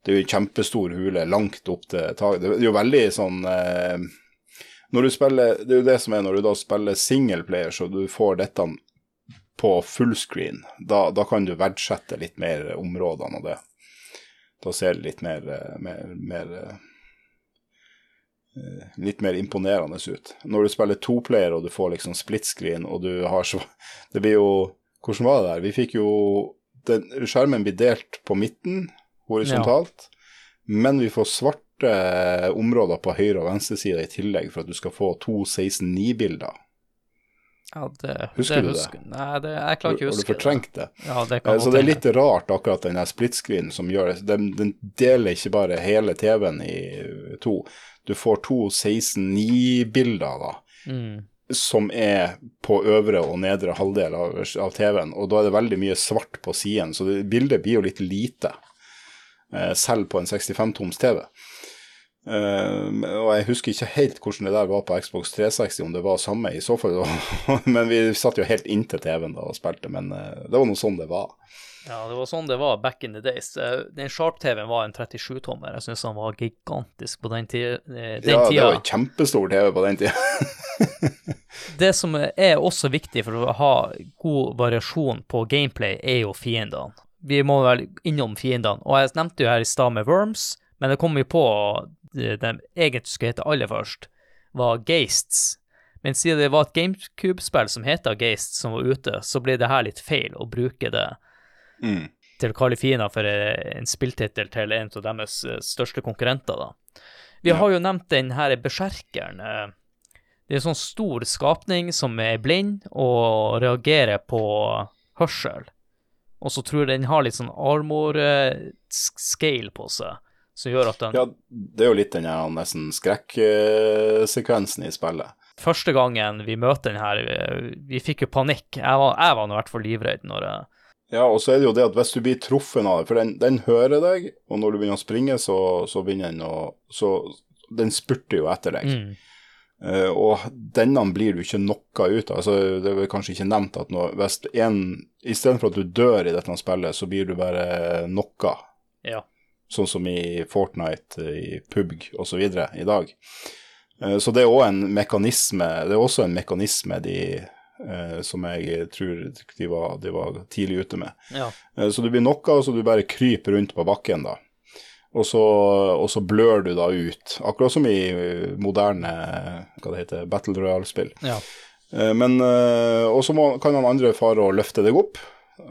Speaker 2: Det er jo en kjempestor hule langt opp til taket. Det er jo veldig sånn eh, Når du spiller Det er jo det som er når du da spiller singleplayer, så du får dette på fullscreen. Da, da kan du verdsette litt mer områdene og det. Da ser det litt mer, eh, mer, mer Eh, litt mer imponerende ut. Når du spiller toplayer og du får liksom split screen og du har så Det blir jo Hvordan var det der? Vi fikk jo den, Skjermen blir delt på midten, horisontalt, ja. men vi får svarte områder på høyre og venstre side i tillegg for at du skal få to 16.9-bilder.
Speaker 1: Ja, det,
Speaker 2: husker
Speaker 1: det
Speaker 2: du
Speaker 1: husker. det? Nei, det, jeg klarer ikke å huske
Speaker 2: det. Har du fortrengt det?
Speaker 1: Ja, det kan
Speaker 2: eh, så det er litt rart, akkurat den split screen som gjør det. Den, den deler ikke bare hele TV-en i to du får to 16.9-bilder, da. Mm. Som er på øvre og nedre halvdel av, av TV-en, og da er det veldig mye svart på siden, så det, bildet blir jo litt lite, eh, selv på en 65-toms TV. Eh, og jeg husker ikke helt hvordan det der var på Xbox 360, om det var samme i så fall. men vi satt jo helt inntil TV-en da og spilte, men uh, det var noe sånn det var.
Speaker 1: Ja, det var sånn det var back in the days. Eh, den Sharp-TV-en var en 37-tommer. Jeg syns han var gigantisk på den.
Speaker 2: Eh, den ja, tida. det var en kjempestor TV på den tida.
Speaker 1: det som er også viktig for å ha god variasjon på gameplay, er jo fiendene. Vi må vel innom fiendene. Og jeg nevnte jo her i stad med Worms, men det kom jo på det de egentlig skulle hete aller først, var Geists. Men siden det var et GameCube-spill som heter Geist, som var ute, så ble det her litt feil å bruke det mm. til å kalle fiender for en spilltittel til en av deres eh, største konkurrenter. da. Vi ja. har jo nevnt den her Berserkeren. Eh, det er en sånn stor skapning som er blind og reagerer på hørsel. Og så tror jeg den har litt sånn armor-scale på seg, som gjør at den
Speaker 2: Ja, det er jo litt den nesten skrekksekvensen i spillet.
Speaker 1: Første gangen vi møter den her, vi, vi fikk jo panikk. Jeg var, jeg var i hvert fall livredd når jeg
Speaker 2: ja, og så er det jo det at hvis du blir truffet av det, for den, den hører deg, og når du begynner å springe, så, så begynner den å Så den spurter jo etter deg. Mm. Uh, og denne blir du ikke knocka ut av. Altså, det er kanskje ikke nevnt at noe, hvis en Istedenfor at du dør i dette spillet, så blir du bare knocka.
Speaker 1: Ja.
Speaker 2: Sånn som i Fortnite, i PubG osv. i dag. Uh, så det er òg en mekanisme Det er også en mekanisme de Uh, som jeg tror de var, de var tidlig ute med.
Speaker 1: Ja.
Speaker 2: Uh, så du blir knocka, og så du bare kryper rundt på bakken, da. Og så, og så, blør du da ut, akkurat som i moderne hva det heter, Battle Royale-spill.
Speaker 1: Ja.
Speaker 2: Eh, men eh, Og så kan han andre fare og løfte deg opp.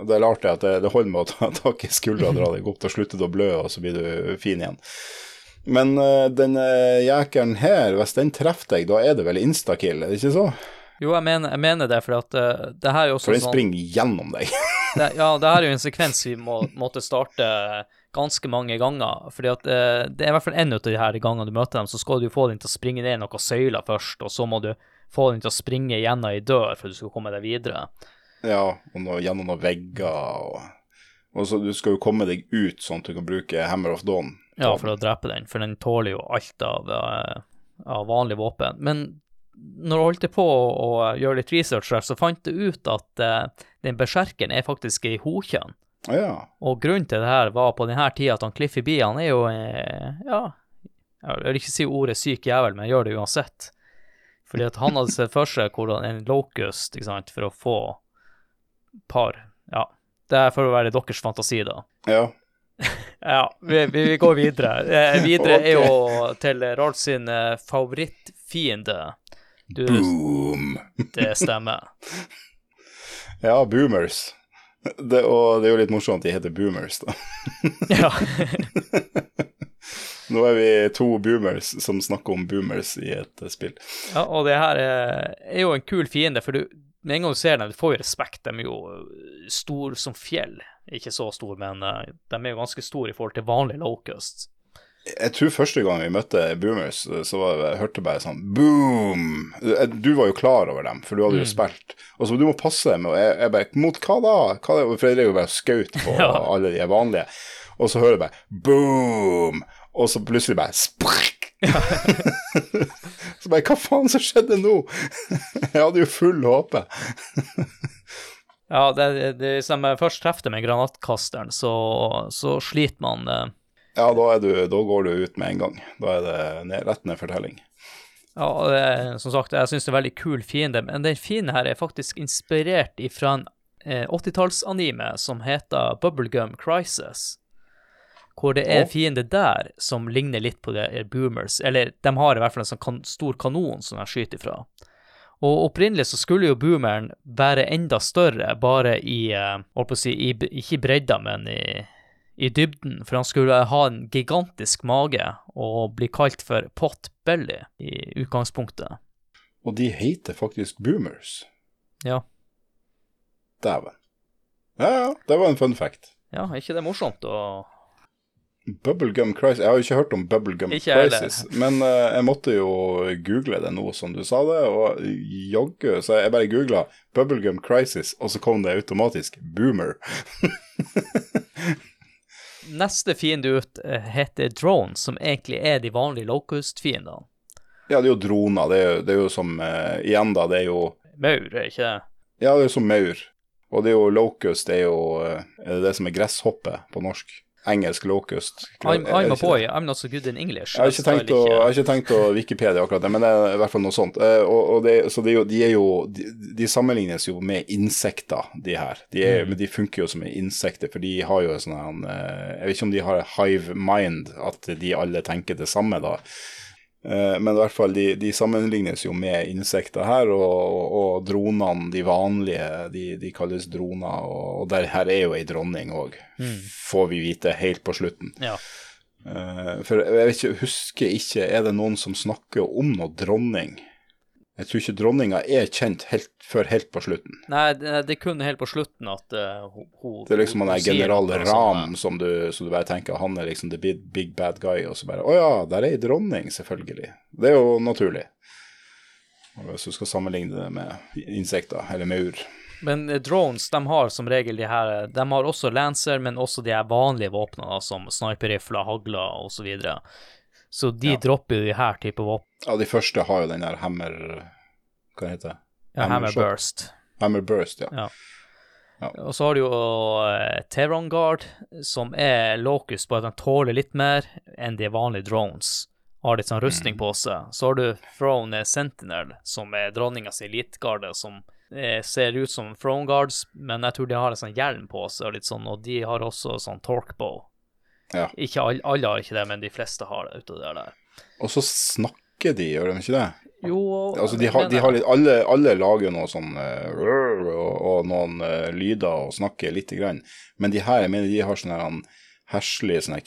Speaker 2: Det er artig at det, det holder med å ta tak i skuldra dra deg opp, da slutter du å blø, og så blir du fin igjen. Men denne den jekeren her, hvis den treffer deg, da er det vel instakill, er det ikke så?
Speaker 1: Jo, jeg mener, jeg mener det, for at uh, det her er jo også
Speaker 2: sånn For den springer gjennom deg.
Speaker 1: det, ja, det her er jo en sekvens vi må, måtte starte ganske mange ganger. fordi at eh, det er i hvert fall en av de her gangene du møter dem, så skal du få dem til å springe ned noen søyler først, og så må du få dem til å springe gjennom ei dør for at du skal komme deg videre.
Speaker 2: Ja, og noe, gjennom noen vegger og og så Du skal jo komme deg ut sånn at du kan bruke Hammer of Dawn.
Speaker 1: Ja, for å drepe den, for den tåler jo alt av, uh, av vanlig våpen. Men når jeg holdt på å gjøre litt research der, så fant jeg ut at uh, den berserkeren er faktisk ei hokjønn.
Speaker 2: Ja.
Speaker 1: Og grunnen til det her var på denne tida at han Cliffy B, han er jo, eh, ja Jeg vil ikke si ordet syk jævel, men jeg gjør det uansett. Fordi at han hadde sett for seg hvordan en locust, ikke sant, for å få par Ja. Det er for å være deres fantasi, da.
Speaker 2: Ja.
Speaker 1: Ja, vi, vi går videre. Eh, videre er jo til Rolf sin eh, favorittfiende. Du,
Speaker 2: Boom.
Speaker 1: det stemmer.
Speaker 2: Ja, boomers. Det, og det er jo litt morsomt at de heter boomers, da.
Speaker 1: Ja.
Speaker 2: Nå er vi to boomers som snakker om boomers i et spill.
Speaker 1: ja, og det her er, jo en kul fiende, for du, med en gang du ser dem, du får jo respekt. De er jo store stor som fjell. Ikke så stor, men eh, de er jo ganske store i forhold til vanlige locusts.
Speaker 2: Jeg tror første gang vi møtte boomers, så var det, jeg hørte bare sånn boom. Du var jo klar over dem, for du hadde jo
Speaker 1: Mm.
Speaker 2: spilt. Og så du må passe med Og jeg, jeg bare Mot hva da? Hva da? For jeg drev jo bare skaut på
Speaker 1: Ja.
Speaker 2: alle de vanlige. Og så hører jeg bare boom. Og så plutselig bare sprekk. så bare Hva faen som skjedde nå? jeg hadde jo full håpe.
Speaker 1: Ja, det, det, det, hvis de først treffer med granatkasteren, så, så sliter man. eh,
Speaker 2: Ja, da, du, da går du ut med en gang. Da er det ned, rett ned fortelling.
Speaker 1: Ja, det, som sagt, jeg syns det er en veldig kul fiende, men den fienden her er faktisk inspirert ifra en eh, 80-tallsanime som heter Bubblegum Crisis. Hvor det er en fiende der som ligner litt på det er boomers. Eller de har i hvert fall en sånn kan stor kanon som de skyter ifra. Og opprinnelig så skulle jo boomeren være enda større, bare i eh, holdt på å si, i, ikke i bredda, men i, i dybden. For han skulle ha en gigantisk mage og bli kalt for Pot Belly i utgangspunktet.
Speaker 2: Og de heter faktisk boomers.
Speaker 1: Ja.
Speaker 2: Dæven. Ja, ja, det var en fun fact.
Speaker 1: Ja, er ikke det morsomt å
Speaker 2: Bubblegum Crisis Jeg har jo ikke hørt om Bubblegum
Speaker 1: Ikke.
Speaker 2: Crisis, men uh, jeg måtte jo google det nå som du sa det, og jaggu Så jeg bare googla Bubblegum Crisis, og så kom det automatisk Boomer.
Speaker 1: Neste fiende ut eh, heter Drone, som egentlig er de vanlige Locust-fiendene.
Speaker 2: Ja, det er jo droner. Det er, jo- det er jo som uh, Igjen, da. Det er jo
Speaker 1: Maur, er ikke det?
Speaker 2: Ja, det er jo som maur. Og det er jo locust, det er jo uh, det det som er gresshoppe på norsk? Engelsk locust.
Speaker 1: I'm, I'm a boy? I'm not so good in English.
Speaker 2: Jeg har, ikke tenkt å, jeg har ikke tenkt å Wikipedia akkurat det, men det er i hvert fall noe sånt. Eh, og, og det, så det er jo, de er jo de, de sammenlignes jo med insekter, de her. De, er,
Speaker 1: Mm.
Speaker 2: de funker jo som insekter, for de har jo en, sånn Jeg vet ikke om de har hive mind, at de alle tenker det samme, da. Eh, Men i hvert fall, de, de sammenlignes jo med insekter her, og, og, og dronene, de vanlige, de, de kalles droner, og, og der her er jo ei dronning òg,
Speaker 1: Mm.
Speaker 2: får vi vite helt på slutten.
Speaker 1: Ja.
Speaker 2: Uh, for jeg vet ikke, husker ikke, er det noen som snakker om noe dronning? Jeg tror ikke dronninga er kjent helt, før helt på slutten.
Speaker 1: Nei, det, det er kun helt på slutten at uh, hun, hun
Speaker 2: Det er liksom han der general Ram som du, som du bare tenker han er liksom the big, big bad guy, og så bare Å ja, der er ei dronning, selvfølgelig. Det er jo naturlig. Hvis du skal sammenligne det med insekter, eller maur.
Speaker 1: Men eh, drones, de har som regel de her De har også Lancer, men også de her vanlige våpnene, som sniperrifler, hagler osv. Så, de
Speaker 2: Ja.
Speaker 1: dropper jo de her type våpen.
Speaker 2: Ja, de første har jo den der hammer Hva heter det?
Speaker 1: Ja,
Speaker 2: Hammer
Speaker 1: Hammer Burst.
Speaker 2: Hammer burst, ja.
Speaker 1: Ja.
Speaker 2: Ja.
Speaker 1: Og så har du jo uh, Teron Guard, som er locus, bare at de tåler litt mer enn de vanlige drones. Har litt sånn rustning
Speaker 2: Mm.
Speaker 1: på seg. Så har du Throne Sentinel, som er dronningas elitegarde, som eh, ser ut som Throne Guards, men jeg tror de har en sånn hjelm på seg, og litt sånn, og de har også sånn torquebow.
Speaker 2: Ja.
Speaker 1: Ikke alle, alle har ikke det, men de fleste har det ute der. der.
Speaker 2: Og så snakker de, gjør de ikke det?
Speaker 1: Jo,
Speaker 2: Altså, de har, de har litt, alle, alle lager noe sånn eh, og, og noen eh, lyder og snakker lite grann. Men de her, jeg mener de har sånn her han herselig sånn her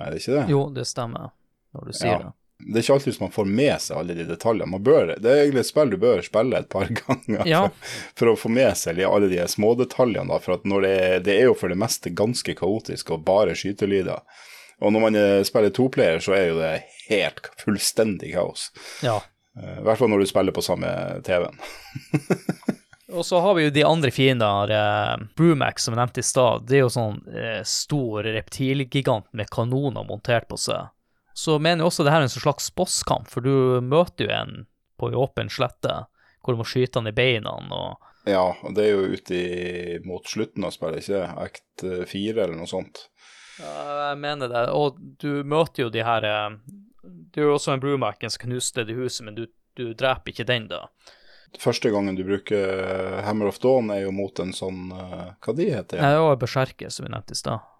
Speaker 2: er det ikke det?
Speaker 1: Jo, det stemmer, når du sier
Speaker 2: Ja.
Speaker 1: det.
Speaker 2: Det er ikke alltid man får med seg alle de detaljene. Man bør, det er egentlig et spill du bør spille et par ganger
Speaker 1: Ja.
Speaker 2: for, for å få med seg alle de smådetaljene. For at når det, er, det er jo for det meste ganske kaotisk og bare skytelyder. Og når man eh, spiller toplayer, så er jo det helt fullstendig kaos.
Speaker 1: Ja.
Speaker 2: Eh, I hvert fall når du spiller på samme TV-en.
Speaker 1: Og så har vi jo de andre fiendene, eh, Brumax som jeg nevnte i stad. Det er jo sånn eh, stor reptilgigant med kanoner montert på seg. Så mener jeg også det her er en slags bosskamp, for du møter jo en på en åpen slette, hvor du må skyte han i beina. og...
Speaker 2: Ja, og det er jo ute i, mot slutten av spillet, ikke? Act eh, fire eller noe sånt.
Speaker 1: Ja, jeg mener det. Og du møter jo de her eh, Det er jo også en brewmacken som knuste det huset, men du, du dreper ikke den, da.
Speaker 2: Første gangen du bruker eh, Hammer of Dawn, er jo mot en sånn Hva de heter
Speaker 1: Nei, det var Berserker, som vi nevnte i stad.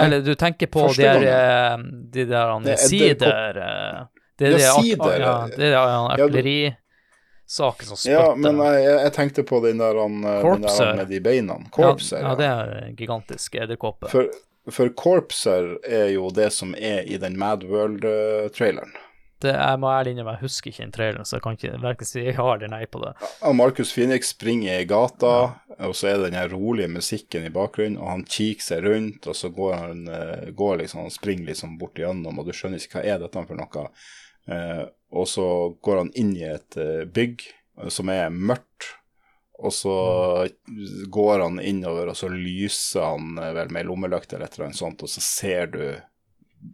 Speaker 1: Eller du tenker på de der, eh, de der han, sider Det er
Speaker 2: ja, sider.
Speaker 1: Ja, det er eplerisaken som spytter.
Speaker 2: Ja, men jeg, jeg, tenkte på den der, han, den der med de beina. Korpser.
Speaker 1: Ja, ja, det er gigantisk edderkoppe.
Speaker 2: For, for korpser er jo det som er i den Mad World-traileren.
Speaker 1: Det, jeg må ærlig innrømme, jeg husker ikke den traileren, så jeg kan ikke verken si ja eller nei på det.
Speaker 2: Ja, Marcus Phoenix springer i gata, ja. og så er det den her rolige musikken i bakgrunnen, og han kikker seg rundt, og så går han, eh, går liksom, han springer liksom bort igjennom, og du skjønner ikke hva er dette for noe. Eh, og så går han inn i et uh, bygg som er mørkt, og så går han innover, og så lyser han vel med lommelykt eller et eller annet sånt, og så ser du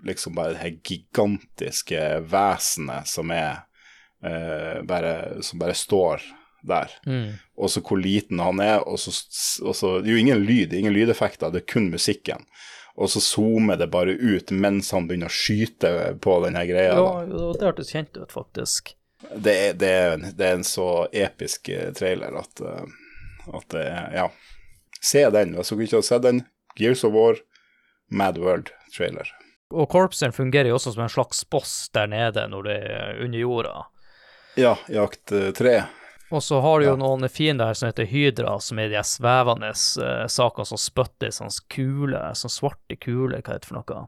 Speaker 2: liksom bare det her gigantiske vesenet som er uh, bare, Som bare står der. Mm. Og så hvor liten han er, og så, og så Det er jo ingen lyd, ingen lydeffekter, det er kun musikken. Og så zoomer det bare ut mens han begynner å skyte på den her greia.
Speaker 1: Ja, det hørtes kjent ut, faktisk.
Speaker 2: Det er, det, er, det er, en så episk eh, trailer at, uh, at det er Ja. Se den. Hvis dere ikke har sett den, Gears of War, Mad World-trailer.
Speaker 1: Og korpsen fungerer jo også som en slags boss der nede når det er under jorda.
Speaker 2: Ja, i akt eh, tre.
Speaker 1: Og så har du jo ja. noen fiender som heter Hydra, som er de svevende uh, sakene som spytter sånn kule, sånn svarte kuler, hva heter det for noe?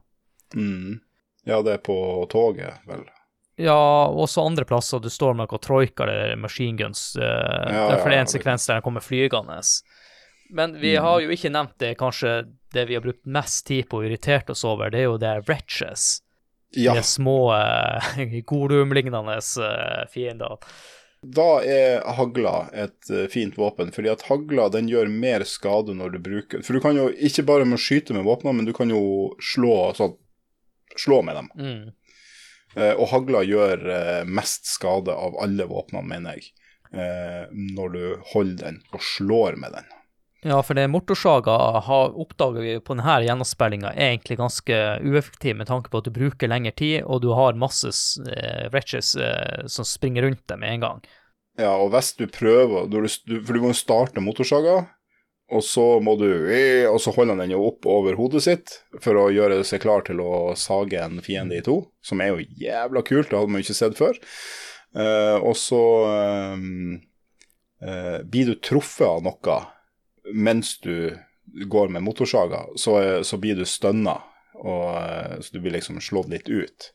Speaker 2: Mm. Ja, det er på toget, vel.
Speaker 1: Ja, også andre plasser. Du står med noen troika eller machine guns. Uh, ja, for det er en sekvens der den kommer flygende. Men vi mm. har jo ikke nevnt det kanskje det vi har brukt mest tid på og irritert oss over, det er jo det wretches. Ja. De små uh, Golum-lignende uh, fiender.
Speaker 2: Da er hagla et uh, fint våpen, fordi at hagla den gjør mer skade når du bruker For du kan jo ikke bare med å skyte med våpnene, men du kan jo slå, sånn, slå med dem. Mm. Uh, og hagla gjør uh, mest skade av alle våpnene, mener jeg, når du holder den og slår med den.
Speaker 1: Ja, for det motorsaga oppdager vi på denne gjennomspillinga er egentlig ganske ueffektiv med tanke på at du bruker lengre tid, og du har masse eh, wretches eh, som springer rundt deg med en gang.
Speaker 2: Ja, og hvis du prøver For du må starte motorsaga, og så må du Og så holder han den jo opp over hodet sitt for å gjøre seg klar til å sage en fiende i to, som er jo jævla kult, det hadde man jo ikke sett før. Eh, og så um, uh, blir du truffet av noe mens du går med motorsaga, så, så blir du stønna, og så du blir liksom slått litt ut.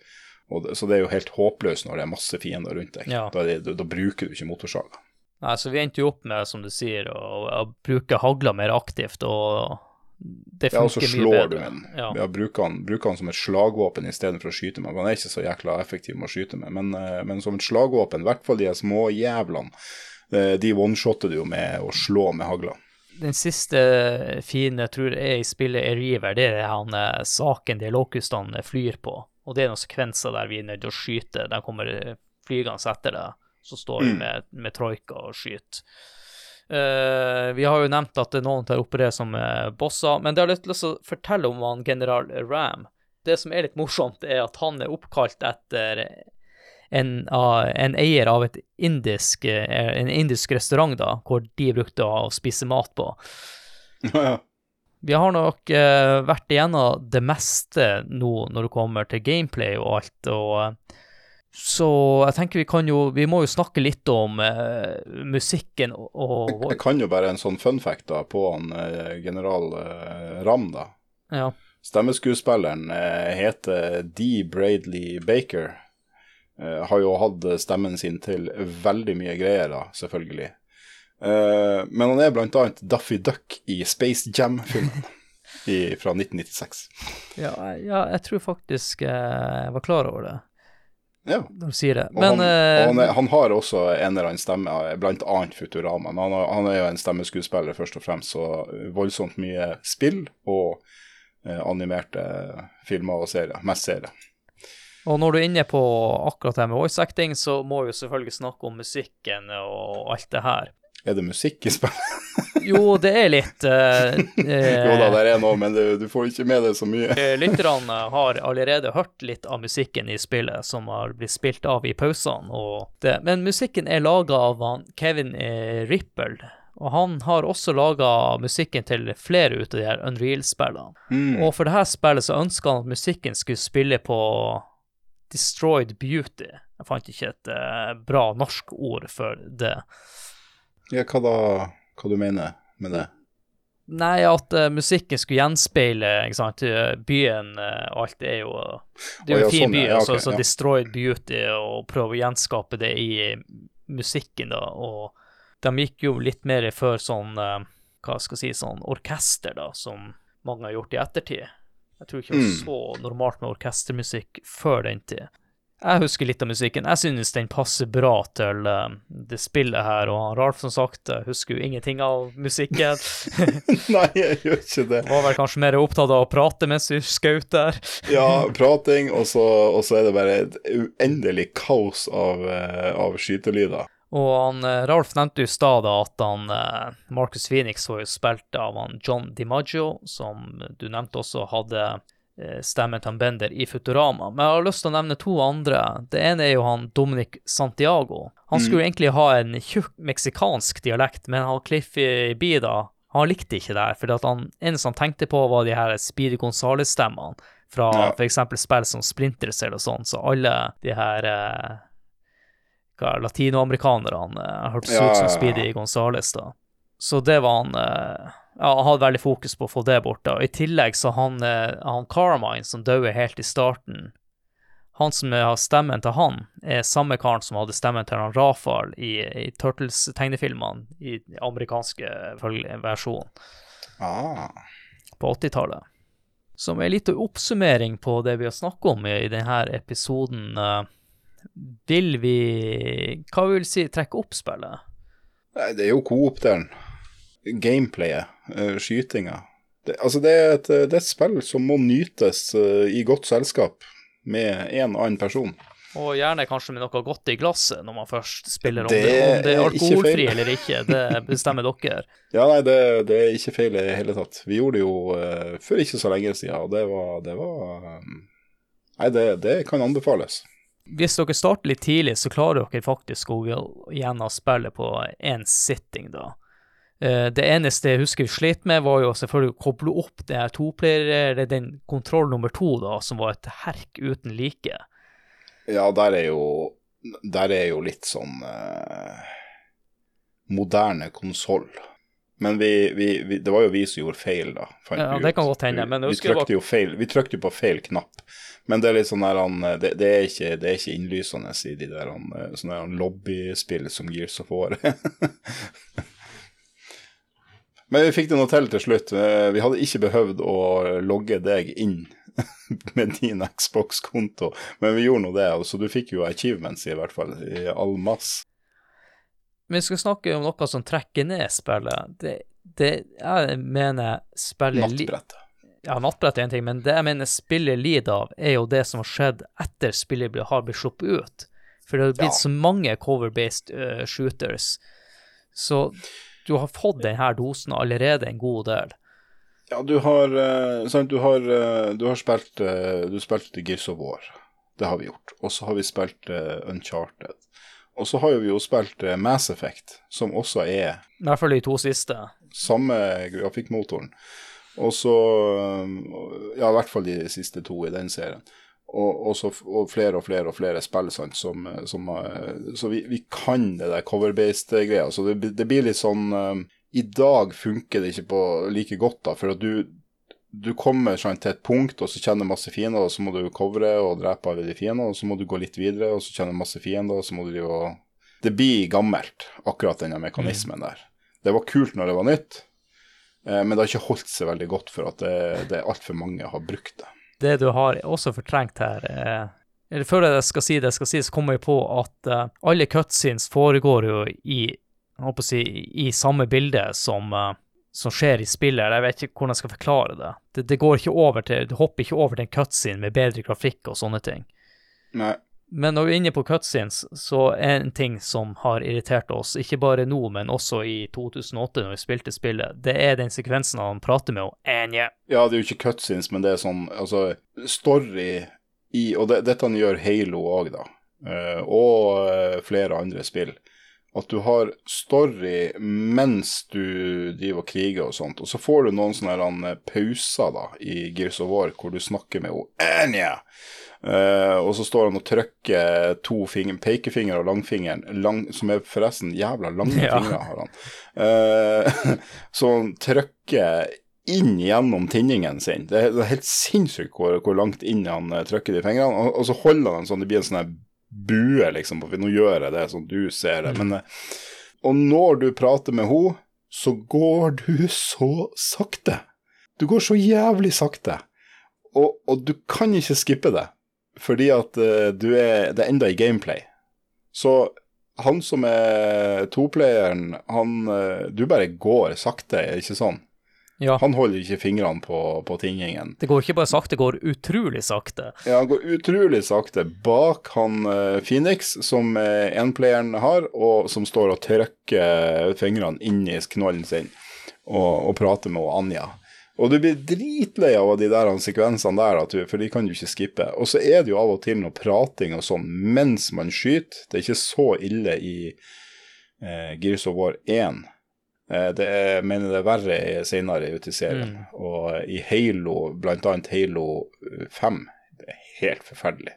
Speaker 2: Det, så det er jo helt håpløst når det er masse fiender rundt deg. Ja. Da, da, da, bruker du ikke motorsaga.
Speaker 1: Nei, så vi endte jo opp med, som du sier, å, å bruke hagla mer aktivt, og det funker. Ja, og så slår du den.
Speaker 2: Ja. ja bruker, han, bruker han som et slagvåpen istedenfor å skyte med. Han er ikke så jækla effektiv med å skyte med, men, eh, men som et slagvåpen, i hvert fall de små jævlene, eh, de one-shotter du jo med å slå med hagla
Speaker 1: den siste fine jeg tror er i spillet er River. Det er han eh, saken de locustene flyr på. Og det er noen sekvenser der vi er nødt til å skyte. De kommer flygende etter det. Så står vi mm. med, med troika og skyter. Uh, vi har jo nevnt at noen tar opererer som uh, bosser, men det har lyst til å fortelle om han general Ram. Det som er litt morsomt, er at han er oppkalt etter en, uh, en, eier av indisk, uh, en indisk restaurant, da, hvor de brukte å spise mat på. Ja, Vi har nok uh, vært igjennom det meste nå når det kommer til gameplay og alt, og uh, så jeg tenker vi kan jo Vi må jo snakke litt om musikken og, og
Speaker 2: jeg, jeg, kan jo bare en sånn fun fact da på han general Ram, da. Ja. Stemmeskuespilleren heter D. Bradley Baker. Uh, har jo hatt stemmen sin til veldig mye greier, da, selvfølgelig. Uh, men han er bl.a. Duffy Duck i Space Jam-filmen fra 1996.
Speaker 1: Ja, ja, jeg tror faktisk jeg var klar over det.
Speaker 2: Ja.
Speaker 1: Du sier det.
Speaker 2: Men, han, han, er, han, har også en eller annen stemme, bl.a. Futurama. Men han, har, han, er jo en stemmeskuespiller først og fremst, så voldsomt mye spill og animerte filmer og serier. Mest serier.
Speaker 1: Og når du er inne på akkurat det med voice acting, så må vi jo selvfølgelig snakke om musikken og alt det her.
Speaker 2: Er det musikk i spillet?
Speaker 1: Jo, det er litt eh,
Speaker 2: jo da,
Speaker 1: det
Speaker 2: der er noe, men du, du får ikke med deg så mye.
Speaker 1: Lytterne har allerede hørt litt av musikken i spillet, som har blitt spilt av i pausene. Men musikken er laga av Kevin eh, Ripple, og han har også laga musikken til flere ut av de her Unreal-spillene.
Speaker 2: Mm.
Speaker 1: Og for det her spillet så ønska han at musikken skulle spille på Destroyed Beauty. Jeg fant ikke et eh, bra norsk ord for det.
Speaker 2: Ja, hva da? Hva du mener med det?
Speaker 1: Nei, at uh, musikken skulle gjenspeile ikke sant, byen uh, og alt er jo Det er jo
Speaker 2: ja,
Speaker 1: en fin
Speaker 2: sånn,
Speaker 1: by,
Speaker 2: ja,
Speaker 1: så
Speaker 2: ja.
Speaker 1: Destroyed Beauty, og prøve å gjenskape det i eh, musikken, da. Og de gikk jo litt mer for sånn uh, Hva skal jeg si, sånn orkester, da, som mange har gjort i ettertid. Jeg tror ikke det var
Speaker 2: Mm.
Speaker 1: så normalt med orkestermusikk før den tid. Jeg husker litt av musikken. Jeg synes den passer bra til uh, det spillet her, og Ralf, som sagt, husker jo ingenting av musikken.
Speaker 2: Nei, jeg gjør ikke det.
Speaker 1: Var vel kanskje mer opptatt av å prate mens vi skjøt der.
Speaker 2: Ja, prating, og så, og så er det bare et uendelig kaos av, uh, av skytelyder.
Speaker 1: Og han, eh, Ralf nevnte i stad at han, eh, Marcus Phoenix var jo spilt av han John DiMaggio, som du nevnte også hadde eh, stemmen til han Bender i Futurama. Men jeg har lyst til å nevne to andre. Det ene er jo han Dominic Santiago. Han skulle egentlig ha en tjukk meksikansk dialekt, men han Cliffy Bida da, han likte ikke det her, for han eneste han tenkte på var de her Speedy Gonzales-stemmene fra
Speaker 2: Ja.
Speaker 1: eksempel spill som Splinter Cell og sånn, så alle de her eh, hva er latinoamerikanerne eh, hørtes
Speaker 2: Ja,
Speaker 1: ut som. Speedy Gonzales da. Så det var han eh, Ja, han hadde veldig fokus på å få det bort, da. Og I tillegg så han, eh, han Carmine, som døde helt i starten Han som har stemmen til han, er samme karen som hadde stemmen til han Rafael i, i Turtles-tegnefilmene, i amerikanske versjonen
Speaker 2: Ah.
Speaker 1: på 80-tallet. Som en liten oppsummering på det vi har snakket om i, i denne episoden, eh, vil vi Hva vil vi si trekke opp spillet?
Speaker 2: Nei, det er jo coop-delen. Gameplayet, uh, skytinga. Det, altså, det er, et, eh, det er et spill som må nytes eh, i godt selskap med en annen person.
Speaker 1: Og gjerne kanskje med noe godt i glasset når man først spiller. Om
Speaker 2: Det
Speaker 1: det, om det er alkoholfri eller ikke, det bestemmer dere.
Speaker 2: Ja, nei, det, det er ikke feil i det hele tatt. Vi gjorde det jo uh, for ikke så lenge siden, og det var, det var um, Nei, det, det kan anbefales.
Speaker 1: Hvis dere starter litt tidlig, så klarer dere faktisk å gjennom spillet på én sitting, da. Eh, Det eneste jeg husker vi slet med, var jo selvfølgelig å koble opp det her toplayer, den kontroll nummer to, da, som var et herk uten like.
Speaker 2: Ja, der er jo Der er jo litt sånn eh, moderne konsoll. Men vi, vi, vi, det var jo vi som gjorde feil, da.
Speaker 1: Ja, det kan godt hende, men
Speaker 2: vi, trykte jo feil Vi trykte på feil knapp. Men det er litt sånn der, han, det, det, er ikke, det er ikke innlysende i de der sånne der lobbyspill som Gears of War. Men vi fikk det nå til til slutt. Eh, Vi hadde ikke behøvd å logge deg inn med din Xbox-konto, men vi gjorde nå det, så du fikk jo achievements i hvert fall, i all masse.
Speaker 1: Men vi skal snakke om noe som trekker ned spillet. Det, det jeg mener spillet
Speaker 2: Nattbrettet.
Speaker 1: Ja, nattbrett er en ting, men det jeg mener spillet lider av, er jo det som har skjedd etter spillet har blitt sluppet ut. For det har blitt
Speaker 2: Ja.
Speaker 1: så mange cover-based uh, shooters. Så du har fått denne dosen allerede en god del.
Speaker 2: Ja, du har, uh, sant, du har, uh, du har spilt Du spilte Gears of War. Det har vi gjort. Og så har vi spilt Uncharted. Og så har jo vi jo spilt eh, Mass Effect, som også er
Speaker 1: I hvert fall de to siste.
Speaker 2: samme grafikkmotoren. Og så eh, Ja, i hvert fall de siste to i den serien. Og, og, så, og flere og flere og flere spill sant, som, eh, som Så vi, vi kan det der cover-based-greia. Så det, det blir litt sånn I dag funker det ikke på like godt, da, for at du du kommer sånn, til et punkt, og så kjenner masse fiender, og så må du covre og drepe alle de fiendene, og så må du gå litt videre, og så kjenner masse fiender, og så må du og Det blir gammelt, akkurat denne mekanismen der. Det var kult når det var nytt, eh, men det har ikke holdt seg veldig godt for at det, det altfor mange har brukt det.
Speaker 1: Det du har også fortrengt her eh, eller Før jeg skal si det jeg skal si, så kommer jeg på at eh, alle cutscenes foregår jo i jeg håper å si, i samme bilde som, eh, som skjer i spillet. eller Jeg vet ikke hvordan jeg skal forklare det. det. Det går ikke over til Du hopper ikke over til en cutscene med bedre grafikk og sånne ting.
Speaker 2: Nei.
Speaker 1: Men når vi er inne på cutscenes, så er en ting som har irritert oss, ikke bare nå, men også i 2008 når vi spilte spillet, det er den sekvensen han prater med Anja.
Speaker 2: Ja, det er jo ikke cutscenes, men det er sånn altså, story i Og det, dette gjør Halo òg, da. Uh, og uh, flere andre spill. At du har story mens du driver og kriger og sånt. Og så får du noen sånne eh, pauser da i Gears of War hvor du snakker med Anja. uh, og så står han og trykker to finger, pekefinger og langfingeren, lang, som er forresten jævla lange
Speaker 1: Ja.
Speaker 2: fingre, har han. uh, så han trykker inn gjennom tinningen sin. Det er, helt sinnssykt hvor, hvor langt inn han trykker de fingrene. Og, og så holder han sånn, det blir en sånn her bue, liksom. For nå gjør jeg det sånn du ser det. Men, eh, og når du prater med henne, så går du så sakte. Du går så jævlig sakte. Og, og du kan ikke skippe det, fordi at eh, du er, det er enda i gameplay. Så han som er toplayeren, han eh, Du bare går sakte, ikke sånn?
Speaker 1: Ja,
Speaker 2: Han holder ikke fingrene på, på tingingen.
Speaker 1: det går ikke bare sakte, det går utrolig sakte.
Speaker 2: Ja, han går utrolig sakte bak han uh, Phoenix, som uh, enplayeren har, og som står og trykker fingrene inn i knollen sin og, og prater med Anja. Og du blir dritlei av de der sekvensene der, du, for de kan du ikke skippe. Og så er det jo av og til noe prating og sånn mens man skyter. Det er ikke så ille i eh, Gears of War 1. Eh, det er, mener det er verre senere ute i serien. Og eh, i Halo, annet Halo eh, 5, det er helt forferdelig.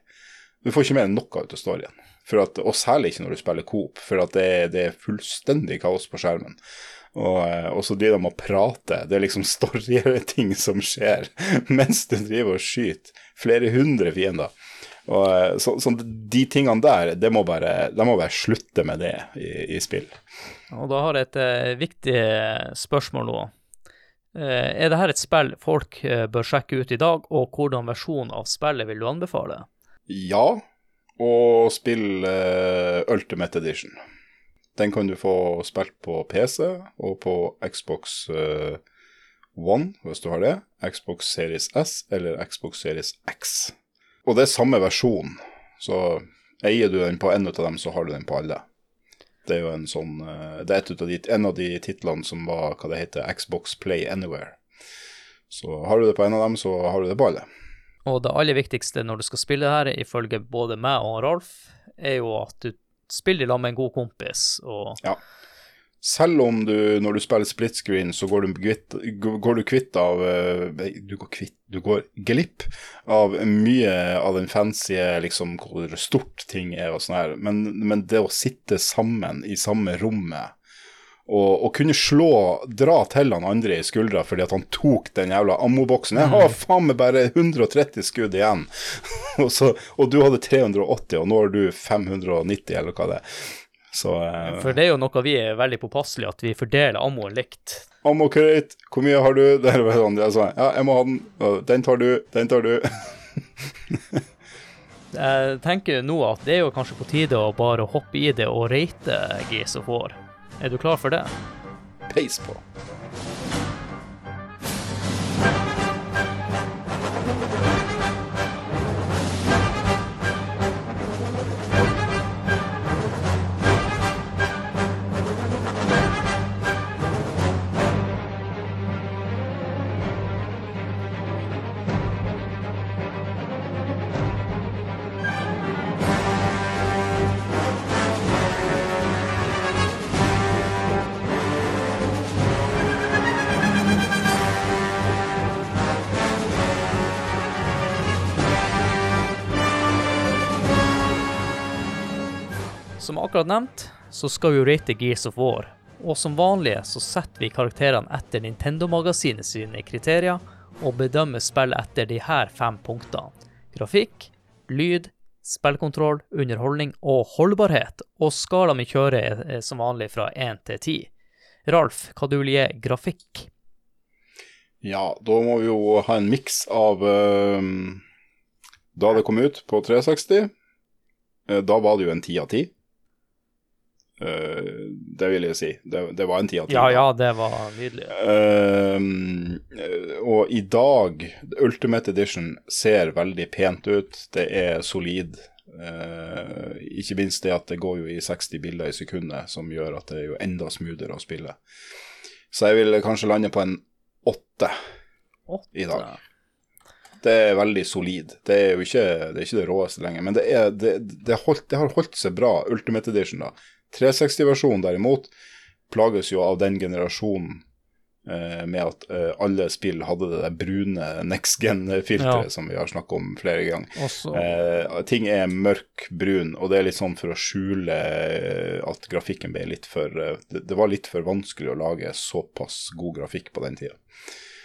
Speaker 2: Du får ikke med deg noe ut av storyen. For at, og særlig ikke når du spiller Coop, for det, det er fullstendig kaos på skjermen. Og, eh, og så driver de og prater. Det er liksom storyere ting som skjer mens du driver og skyter flere hundre fiender. Og, eh, så, så de tingene der, det må bare, de må bare slutte med det i, i spill.
Speaker 1: Og da har jeg et uh, viktig spørsmål nå. Uh, er dette et spill folk uh, bør sjekke ut i dag, og hvordan versjon av spillet vil du anbefale?
Speaker 2: Ja, og spill eh, Ultimate Edition. Den kan du få spilt på PC og på Xbox eh, One, hvis du har det. Xbox Series S eller Xbox Series X. Og det er samme versjon, så eier du den på en av dem, så har du den på alle. Det er jo en sånn eh, Det er et av de, en av de titlene som var hva det heter, Xbox Play Anywhere. Så har du det på en av dem, så har du det på alle.
Speaker 1: Og det aller viktigste når du skal spille det her, ifølge både meg og Ralf, er jo at du spiller sammen med en god kompis, og
Speaker 2: Selv om du, når du spiller split screen, så går du, kvitt, går du kvitt av eh, Du går kvitt, du går glipp av mye av den fancy, liksom, hvor stort ting er og sånn her. Men, men det å sitte sammen i samme rommet og, og kunne slå, dra til han andre i skuldra fordi at han tok den jævla ammoboksen. Jeg har faen meg bare 130 skudd igjen, og, så, og du hadde 380, og nå har du 590, eller hva det er. Så eh,
Speaker 1: For det er jo noe vi er veldig påpasselige, at vi fordeler ammoen likt.
Speaker 2: Ammo crate, hvor mye har du? Det er sånn, jeg sa, ja, jeg må ha den. Den tar du, den tar du.
Speaker 1: Jeg tenker nå at det er jo kanskje på tide å bare hoppe i det og rate Gis og Får. Er du klar for det?
Speaker 2: Peis på.
Speaker 1: Akkurat nevnt, så skal vi jo rate Gears of War. Og som vanlig så setter vi karakterene etter Nintendo-magasinet sine kriterier, og bedømmer spillet etter de her fem punktene. Grafikk, lyd, spillkontroll, underholdning og holdbarhet. Og skalaen vi kjører er som vanlig fra 1 til 10. Ralf, hva du vil gi grafikk?
Speaker 2: Ja, da må vi jo ha en miks av uh, Da det kom ut på 360, eh, da var det jo en 10 av 10. Eh, det vil jeg si. Det, det var en ti av ti.
Speaker 1: Ja, ja, det var nydelig.
Speaker 2: Uh, og i dag, Ultimate Edition ser veldig pent ut. Det er solid. Uh, ikke minst det at det går jo i 60 bilder i sekundet, som gjør at det er jo enda smoothere å spille. Så jeg vil kanskje lande på en åtte i dag. Det er veldig solid. Det er jo ikke det, er ikke det råeste lenger, men det, er, det, det, holdt, det, har holdt seg bra. Ultimate Edition, da. 360-versjonen derimot plages jo av den generasjonen eh, med at eh, alle spill hadde det der brune next gen-filteret ja. som vi har snakket om flere ganger. Eh, ting er mørk brun, og det er litt sånn for å skjule eh, at grafikken ble litt for eh, det, det, var litt for vanskelig å lage såpass god grafikk på den tida.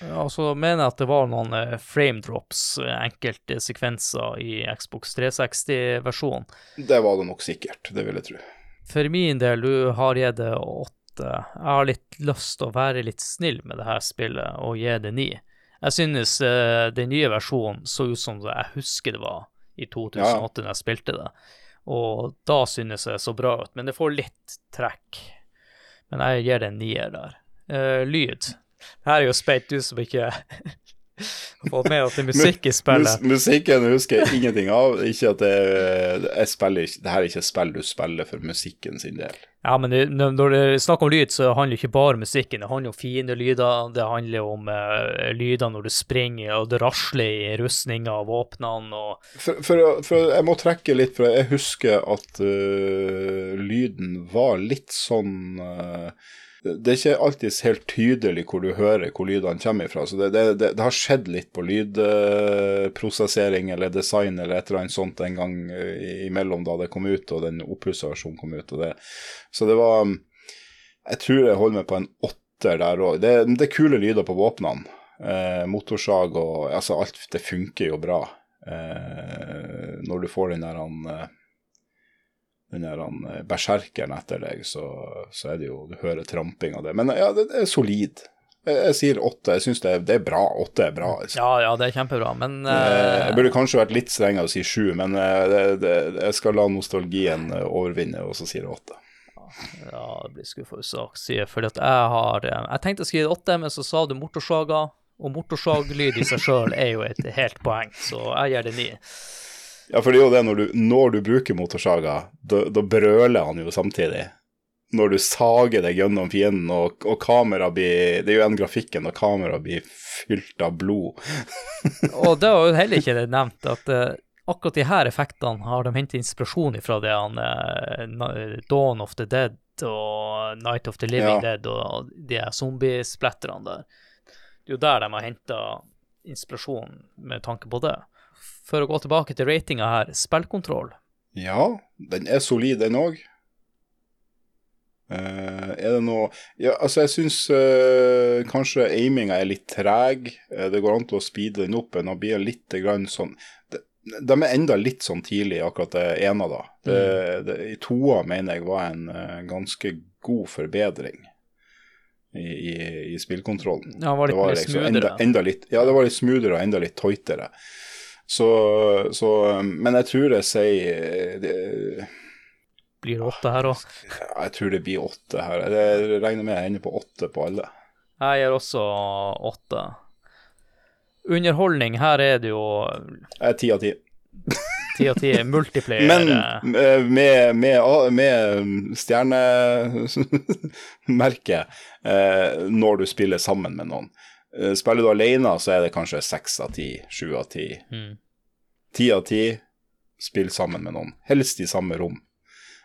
Speaker 1: Ja, og så mener jeg at det var noen eh, frame drops, enkelte sekvenser i Xbox 360-versjonen.
Speaker 2: Det var det nok sikkert, det vil jeg tro.
Speaker 1: For min del, du har gitt det åtte. Jeg har litt lyst til å være litt snill med det her spillet og gi det ni. Jeg synes uh, den nye versjonen så ut som jeg husker det var i 2008 ja. da jeg spilte det. Og da synes jeg det så bra ut, men det får litt trekk. Men jeg gir det en nier der. Uh, lyd. Her er jo Speit, du som ikke fått med at det er musikk i spillet.
Speaker 2: Mus musikken husker jeg ingenting av. Ikke at det, jeg spiller det her er ikke spill du spiller for musikken sin del.
Speaker 1: Ja, men når det er snakk om lyd, så handler det ikke bare om musikken. Det handler om fine lyder, det handler om uh, lyder når du springer, og det rasler i rustninga av våpnene og
Speaker 2: for, for, for, jeg må trekke litt, for jeg husker at uh, lyden var litt sånn uh, det er ikke alltid helt tydelig hvor du hører hvor lydene kommer ifra. Så det, det, det, det har skjedd litt på lydprosessering eller design eller et eller annet sånt en gang eh, imellom da det kom ut og den oppussa versjonen kom ut. Så det var Jeg tror jeg holder meg på en åtter der òg. Det, det, er kule lyder på våpnene. Eh, motorsag og Altså, alt det funker jo bra. Eh, når du får den der han eh, den der eh, berserkeren etter deg, så, så, er det jo Du hører tramping av det. Men ja, det, det er solid. Jeg, jeg sier åtte. Jeg syns det, det, er bra. Åtte er bra.
Speaker 1: Liksom. Ja, ja, det er kjempebra, men uh...
Speaker 2: Jeg burde kanskje vært litt strengere og si sju, men det, jeg skal la nostalgien overvinne, og så sier jeg åtte.
Speaker 1: Ja, det blir skuffende sak, sier fordi at jeg har Jeg tenkte å skrive åtte, men så sa du motorsaga, og motorsaglyd i seg sjøl er jo et helt poeng, så jeg gir det ni.
Speaker 2: Ja, for det er jo det når du, når du bruker motorsaga, da brøler han jo samtidig. Når du sager deg gjennom fienden, og, og kamera blir Det er jo en grafikken, og kameraet blir fylt av blod.
Speaker 1: og det var jo heller ikke det nevnt, at uh, akkurat de her effektene har de hentet inspirasjon ifra det han uh, Dawn of the Dead og Night of the Living ja. Dead og de zombiespletterne der. Det er jo der de har henta inspirasjon med tanke på det for å gå tilbake til ratinga her, spillkontroll.
Speaker 2: Ja, den er solid, den òg. Uh, eh, er det noe Ja, altså, jeg syns uh, kanskje aiminga er litt treg. Uh, det går an til å speede den opp, den blir litt grann sånn de, de, er enda litt sånn tidlig, akkurat det ene, da. Det, mm. det, I toa mener jeg var en ganske god forbedring. I, i, i spillkontrollen.
Speaker 1: Ja, var litt det var liksom smoothere.
Speaker 2: Enda, enda litt, ja, det var litt smoothere og enda litt tightere. Så, så, Men jeg tror jeg sier det,
Speaker 1: Blir det åtte her òg?
Speaker 2: Jeg tror det blir åtte her. Jeg regner med jeg ender på åtte på alle.
Speaker 1: Jeg gjør også åtte. Underholdning, her er det jo
Speaker 2: Jeg er ti av ti.
Speaker 1: Ti av ti multiplayer.
Speaker 2: Men eh, med, med, med stjernemerke eh, når du spiller sammen med noen. Eh, spiller du alene, så er det kanskje seks av ti, sju av ti. Mm. Ti av ti, spill sammen med noen. Helst i samme rom.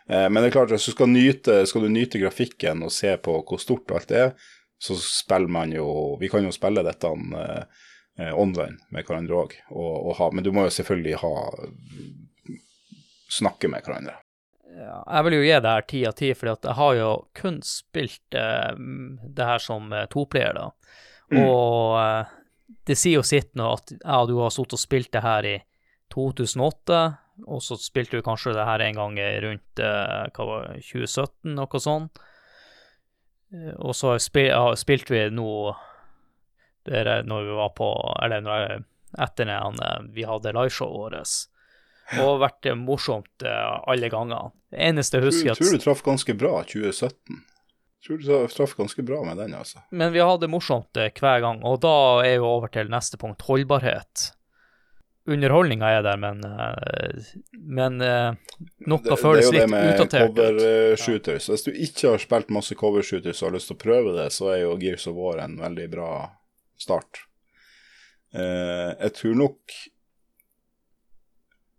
Speaker 2: Eh, men det er klart, hvis du skal, nyte, skal du nyte grafikken og se på hvor stort alt er, så spiller man jo Vi kan jo spille dette eh, eh online med hverandre òg, men du må jo selvfølgelig ha snakke med hverandre.
Speaker 1: Ja, jeg vil jo gi det her ti av ti, for jeg har jo kun spilt eh, det her som toplayer, da. Mm. Og uh, det sier jo sitt nå at ja, du har sittet og spilt det her i 2008, og så spilte du kanskje det her en gang rundt uh, hva var det, 2017, noe sånt. Uh, og så spil, ja, spilte vi nå når vi var på Eller når, etter når vi hadde liveshowet vårt. Og vært morsomt alle ganger. Det eneste jeg husker
Speaker 2: at Jeg tror du traff ganske bra 2017 tror du traff ganske bra med den, altså.
Speaker 1: Men vi har det morsomt eh, hver gang, og da er jo over til neste punkt, holdbarhet. underholdninga er der, men, eh, men noe føles litt utdatert.
Speaker 2: det er jo det med covershooters. Ja. Hvis du ikke har spilt masse cover-shooters og har lyst til å prøve det, så er jo Gears of War en veldig bra start. Eh, jeg tror nok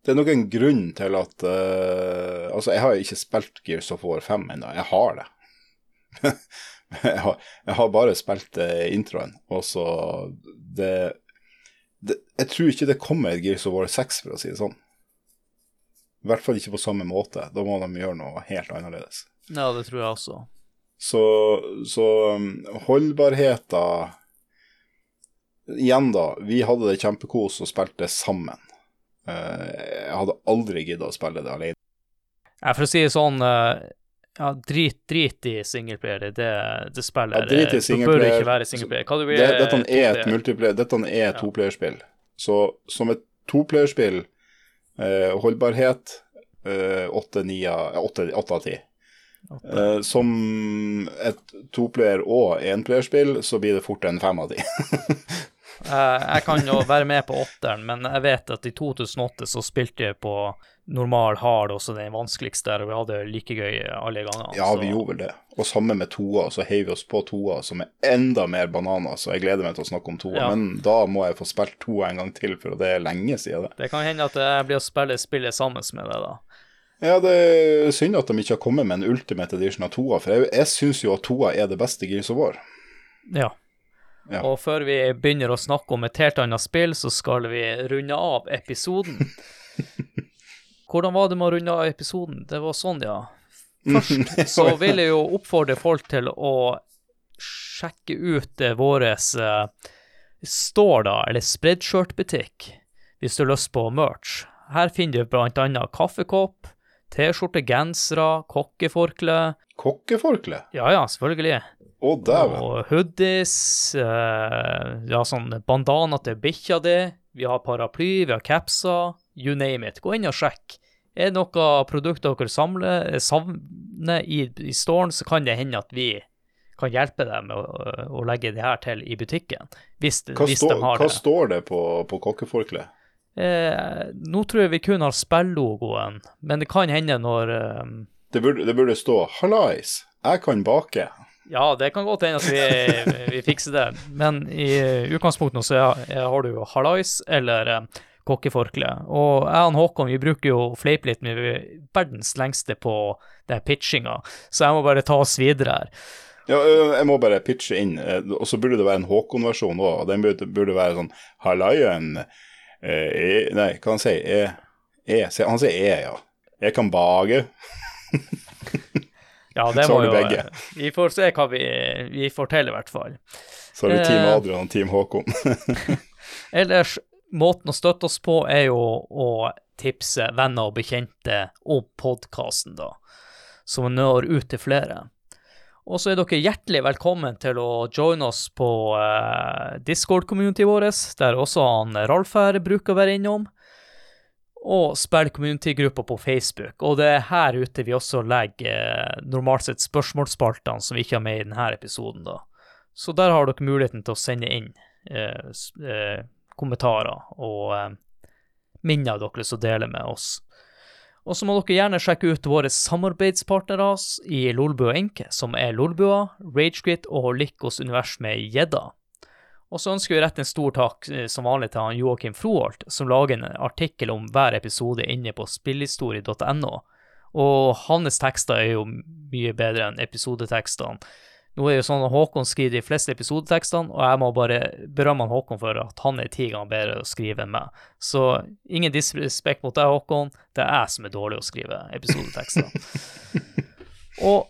Speaker 2: Det er nok en grunn til at eh, Altså, jeg har ikke spilt Gears of War 5 ennå. Jeg har det. Jeg, har, jeg har bare spilt eh, introen, og så det, det Jeg tror ikke det kommer et Gears of War 6, for å si det sånn. I hvert fall ikke på samme måte. Da må de gjøre noe helt annerledes.
Speaker 1: Ja, det tror jeg også.
Speaker 2: Så, så um, holdbarheten Igjen, da. Vi hadde det kjempekos og spilte sammen. Eh, jeg hadde aldri giddet å spille det alene.
Speaker 1: Ja, for å si det sånn eh, ja, drit, drit i singleplayer, det, det spillet.
Speaker 2: Ja, drit i
Speaker 1: Det bør ikke være singleplayer. Hva du vil,
Speaker 2: Det, dette er et multiplayer, dette er et toplayerspill. Så som et toplayerspill, eh, holdbarhet eh, åtte av ti. Eh, som et toplayer- og enplayerspill, så blir det fort en fem av ti.
Speaker 1: Eh, jeg kan jo være med på åtteren, men jeg vet at i 2008 så spilte jeg på normal hard, også den vanskeligste der, og vi hadde like gøy alle gangene.
Speaker 2: Ja,
Speaker 1: så-
Speaker 2: vi gjorde vel det. Og sammen med toa, så heiv vi oss på toa, som er enda mer bananer, så jeg gleder meg til å snakke om toa.
Speaker 1: Ja.
Speaker 2: Men da må jeg få spilt toa en gang til, for det er lenge siden det.
Speaker 1: Det kan hende at jeg blir å spille spillet sammen med deg, da.
Speaker 2: Ja, det er synd at de ikke har kommet med en ultimate edition av toa, for jeg, jeg syns jo at toa er det beste Gears of War.
Speaker 1: Ja.
Speaker 2: Ja.
Speaker 1: Og før vi begynner å snakke om et helt annet spill, så skal vi runde av episoden. Hvordan var det med å runde av episoden? Det var sånn, ja. Først så vil jeg jo oppfordre folk til å sjekke ut våres står, eh, da, eller spreadshirt-butikk, hvis du har lyst på merch. Her finner du annet kaffekopp, T-skjorte, gensere, kokkeforkle.
Speaker 2: Kokkeforkle?
Speaker 1: Ja ja, selvfølgelig. Og hoodies, Uh, ja, sånn bandana til bikkja di, vi har paraply, vi har capser, you name it. Gå inn og sjekk. Er det noe produkt dere samler, savner i, i storen, så kan det hende at vi kan hjelpe deg med å, å legge det her til i butikken, hvis,
Speaker 2: Hva,
Speaker 1: hvis
Speaker 2: stå,
Speaker 1: de har
Speaker 2: hva
Speaker 1: det.
Speaker 2: står det på, på kokkeforkleet?
Speaker 1: Eh, nå tror jeg vi kun har spillogoen, men det kan hende når eh,
Speaker 2: Det burde, det burde stå 'Hallais, jeg kan bake'.
Speaker 1: Ja, det kan godt hende at vi, vi fikser det, men i utgangspunktet så har du jo hallais eller eh, kokkeforkle. Og jeg og Håkon vi bruker jo fleipe litt med vi er verdens lengste på den pitchinga, så jeg må bare ta oss videre her.
Speaker 2: Ja, jeg må bare pitche inn, eh, og så burde det være en Håkon-versjon òg. Den burde, burde være sånn Halaien eh, e, Nei, hva han sier e, e, Han sier e, ja. Jeg kan bake.
Speaker 1: Ja, det må jo
Speaker 2: begge.
Speaker 1: Vi får se hva vi, vi får til, i hvert fall.
Speaker 2: Så har vi Team
Speaker 1: Eh.
Speaker 2: Adrian og Team Håkon.
Speaker 1: Ellers, måten å støtte oss på er jo å tipse venner og bekjente om podkasten, da, Som når ut til flere. Og så er dere hjertelig velkommen til å joine oss på uh, Discord-communityet vårt, der også han Ralf her bruker å være innom, og spill community-gruppa på Facebook. Og det er her ute vi også legger eh, normalt sett spørsmålsspaltene som vi ikke har med i denne episoden, da. Så der har dere muligheten til å sende inn eh, eh, kommentarer og eh, minner dere som deler med oss. Og så må dere gjerne sjekke ut våre samarbeidspartnere i Lolbua Enke, som er Lolbua, Ragequit og Likos univers med gjedda. Og så ønsker vi å rette en stor takk eh, som vanlig til han Joakim Froholt, som lager en artikkel om hver episode inne på spillhistorie.no. Og hans tekster er jo mye bedre enn episodetekstene. Nå er det jo sånn at Håkon skriver de fleste episodetekstene, og jeg må bare berømme Håkon for at han er ti ganger bedre å skrive enn meg. Så ingen disrespekt mot deg, Håkon. Det er jeg som er dårlig å skrive episodetekster. og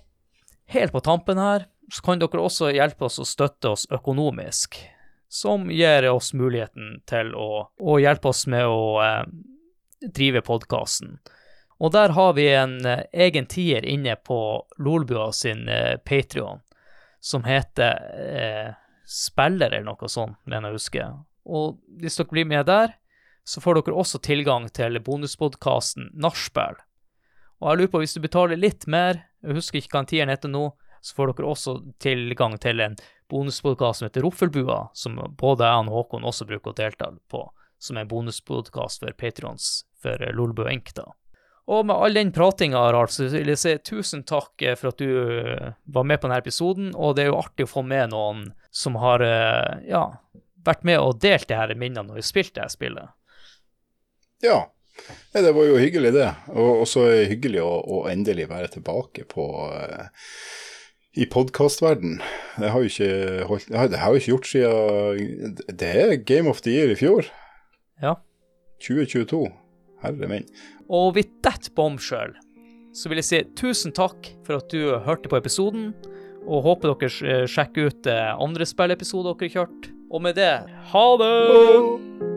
Speaker 1: helt på tampen her, så kan dere også hjelpe oss å støtte oss økonomisk. Som gir oss muligheten til å, å hjelpe oss med å eh, drive podkasten. Og der har vi en eh, egen tier inne på Lolbua sin eh, Patrion, som heter eh, Spiller eller noe sånt, mener jeg å huske. Og hvis dere blir med der, så får dere også tilgang til bonuspodkasten Nachspiel. Og jeg lurer på, hvis du betaler litt mer, jeg husker ikke hva en tieren heter nå, så får dere også tilgang til en bonuspodkast som heter Roffelbua, som både jeg og Håkon også bruker å delta på. som er bonuspodkast for patrons for Lolbø Enk, da. Og med all den pratinga, Harald, så vil jeg si tusen takk for at du eh, var med på denne episoden. Og det er jo artig å få med noen som har eh, ja, vært med og delt de her minnene når vi spilte det spillet.
Speaker 2: Ja. Det var jo hyggelig, det. Og så hyggelig å, å endelig være tilbake på eh, i podkastverden. Det har jo ikke holdt Det har det har jeg ikke gjort siden Det er Game of the Year i fjor.
Speaker 1: Ja.
Speaker 2: 2022. Herre min.
Speaker 1: Og with that bombshell så vil jeg si tusen takk for at du hørte på episoden, og håper dere sjekker ut eh, andre spillepisoder dere har kjørt. Og med det, ha det!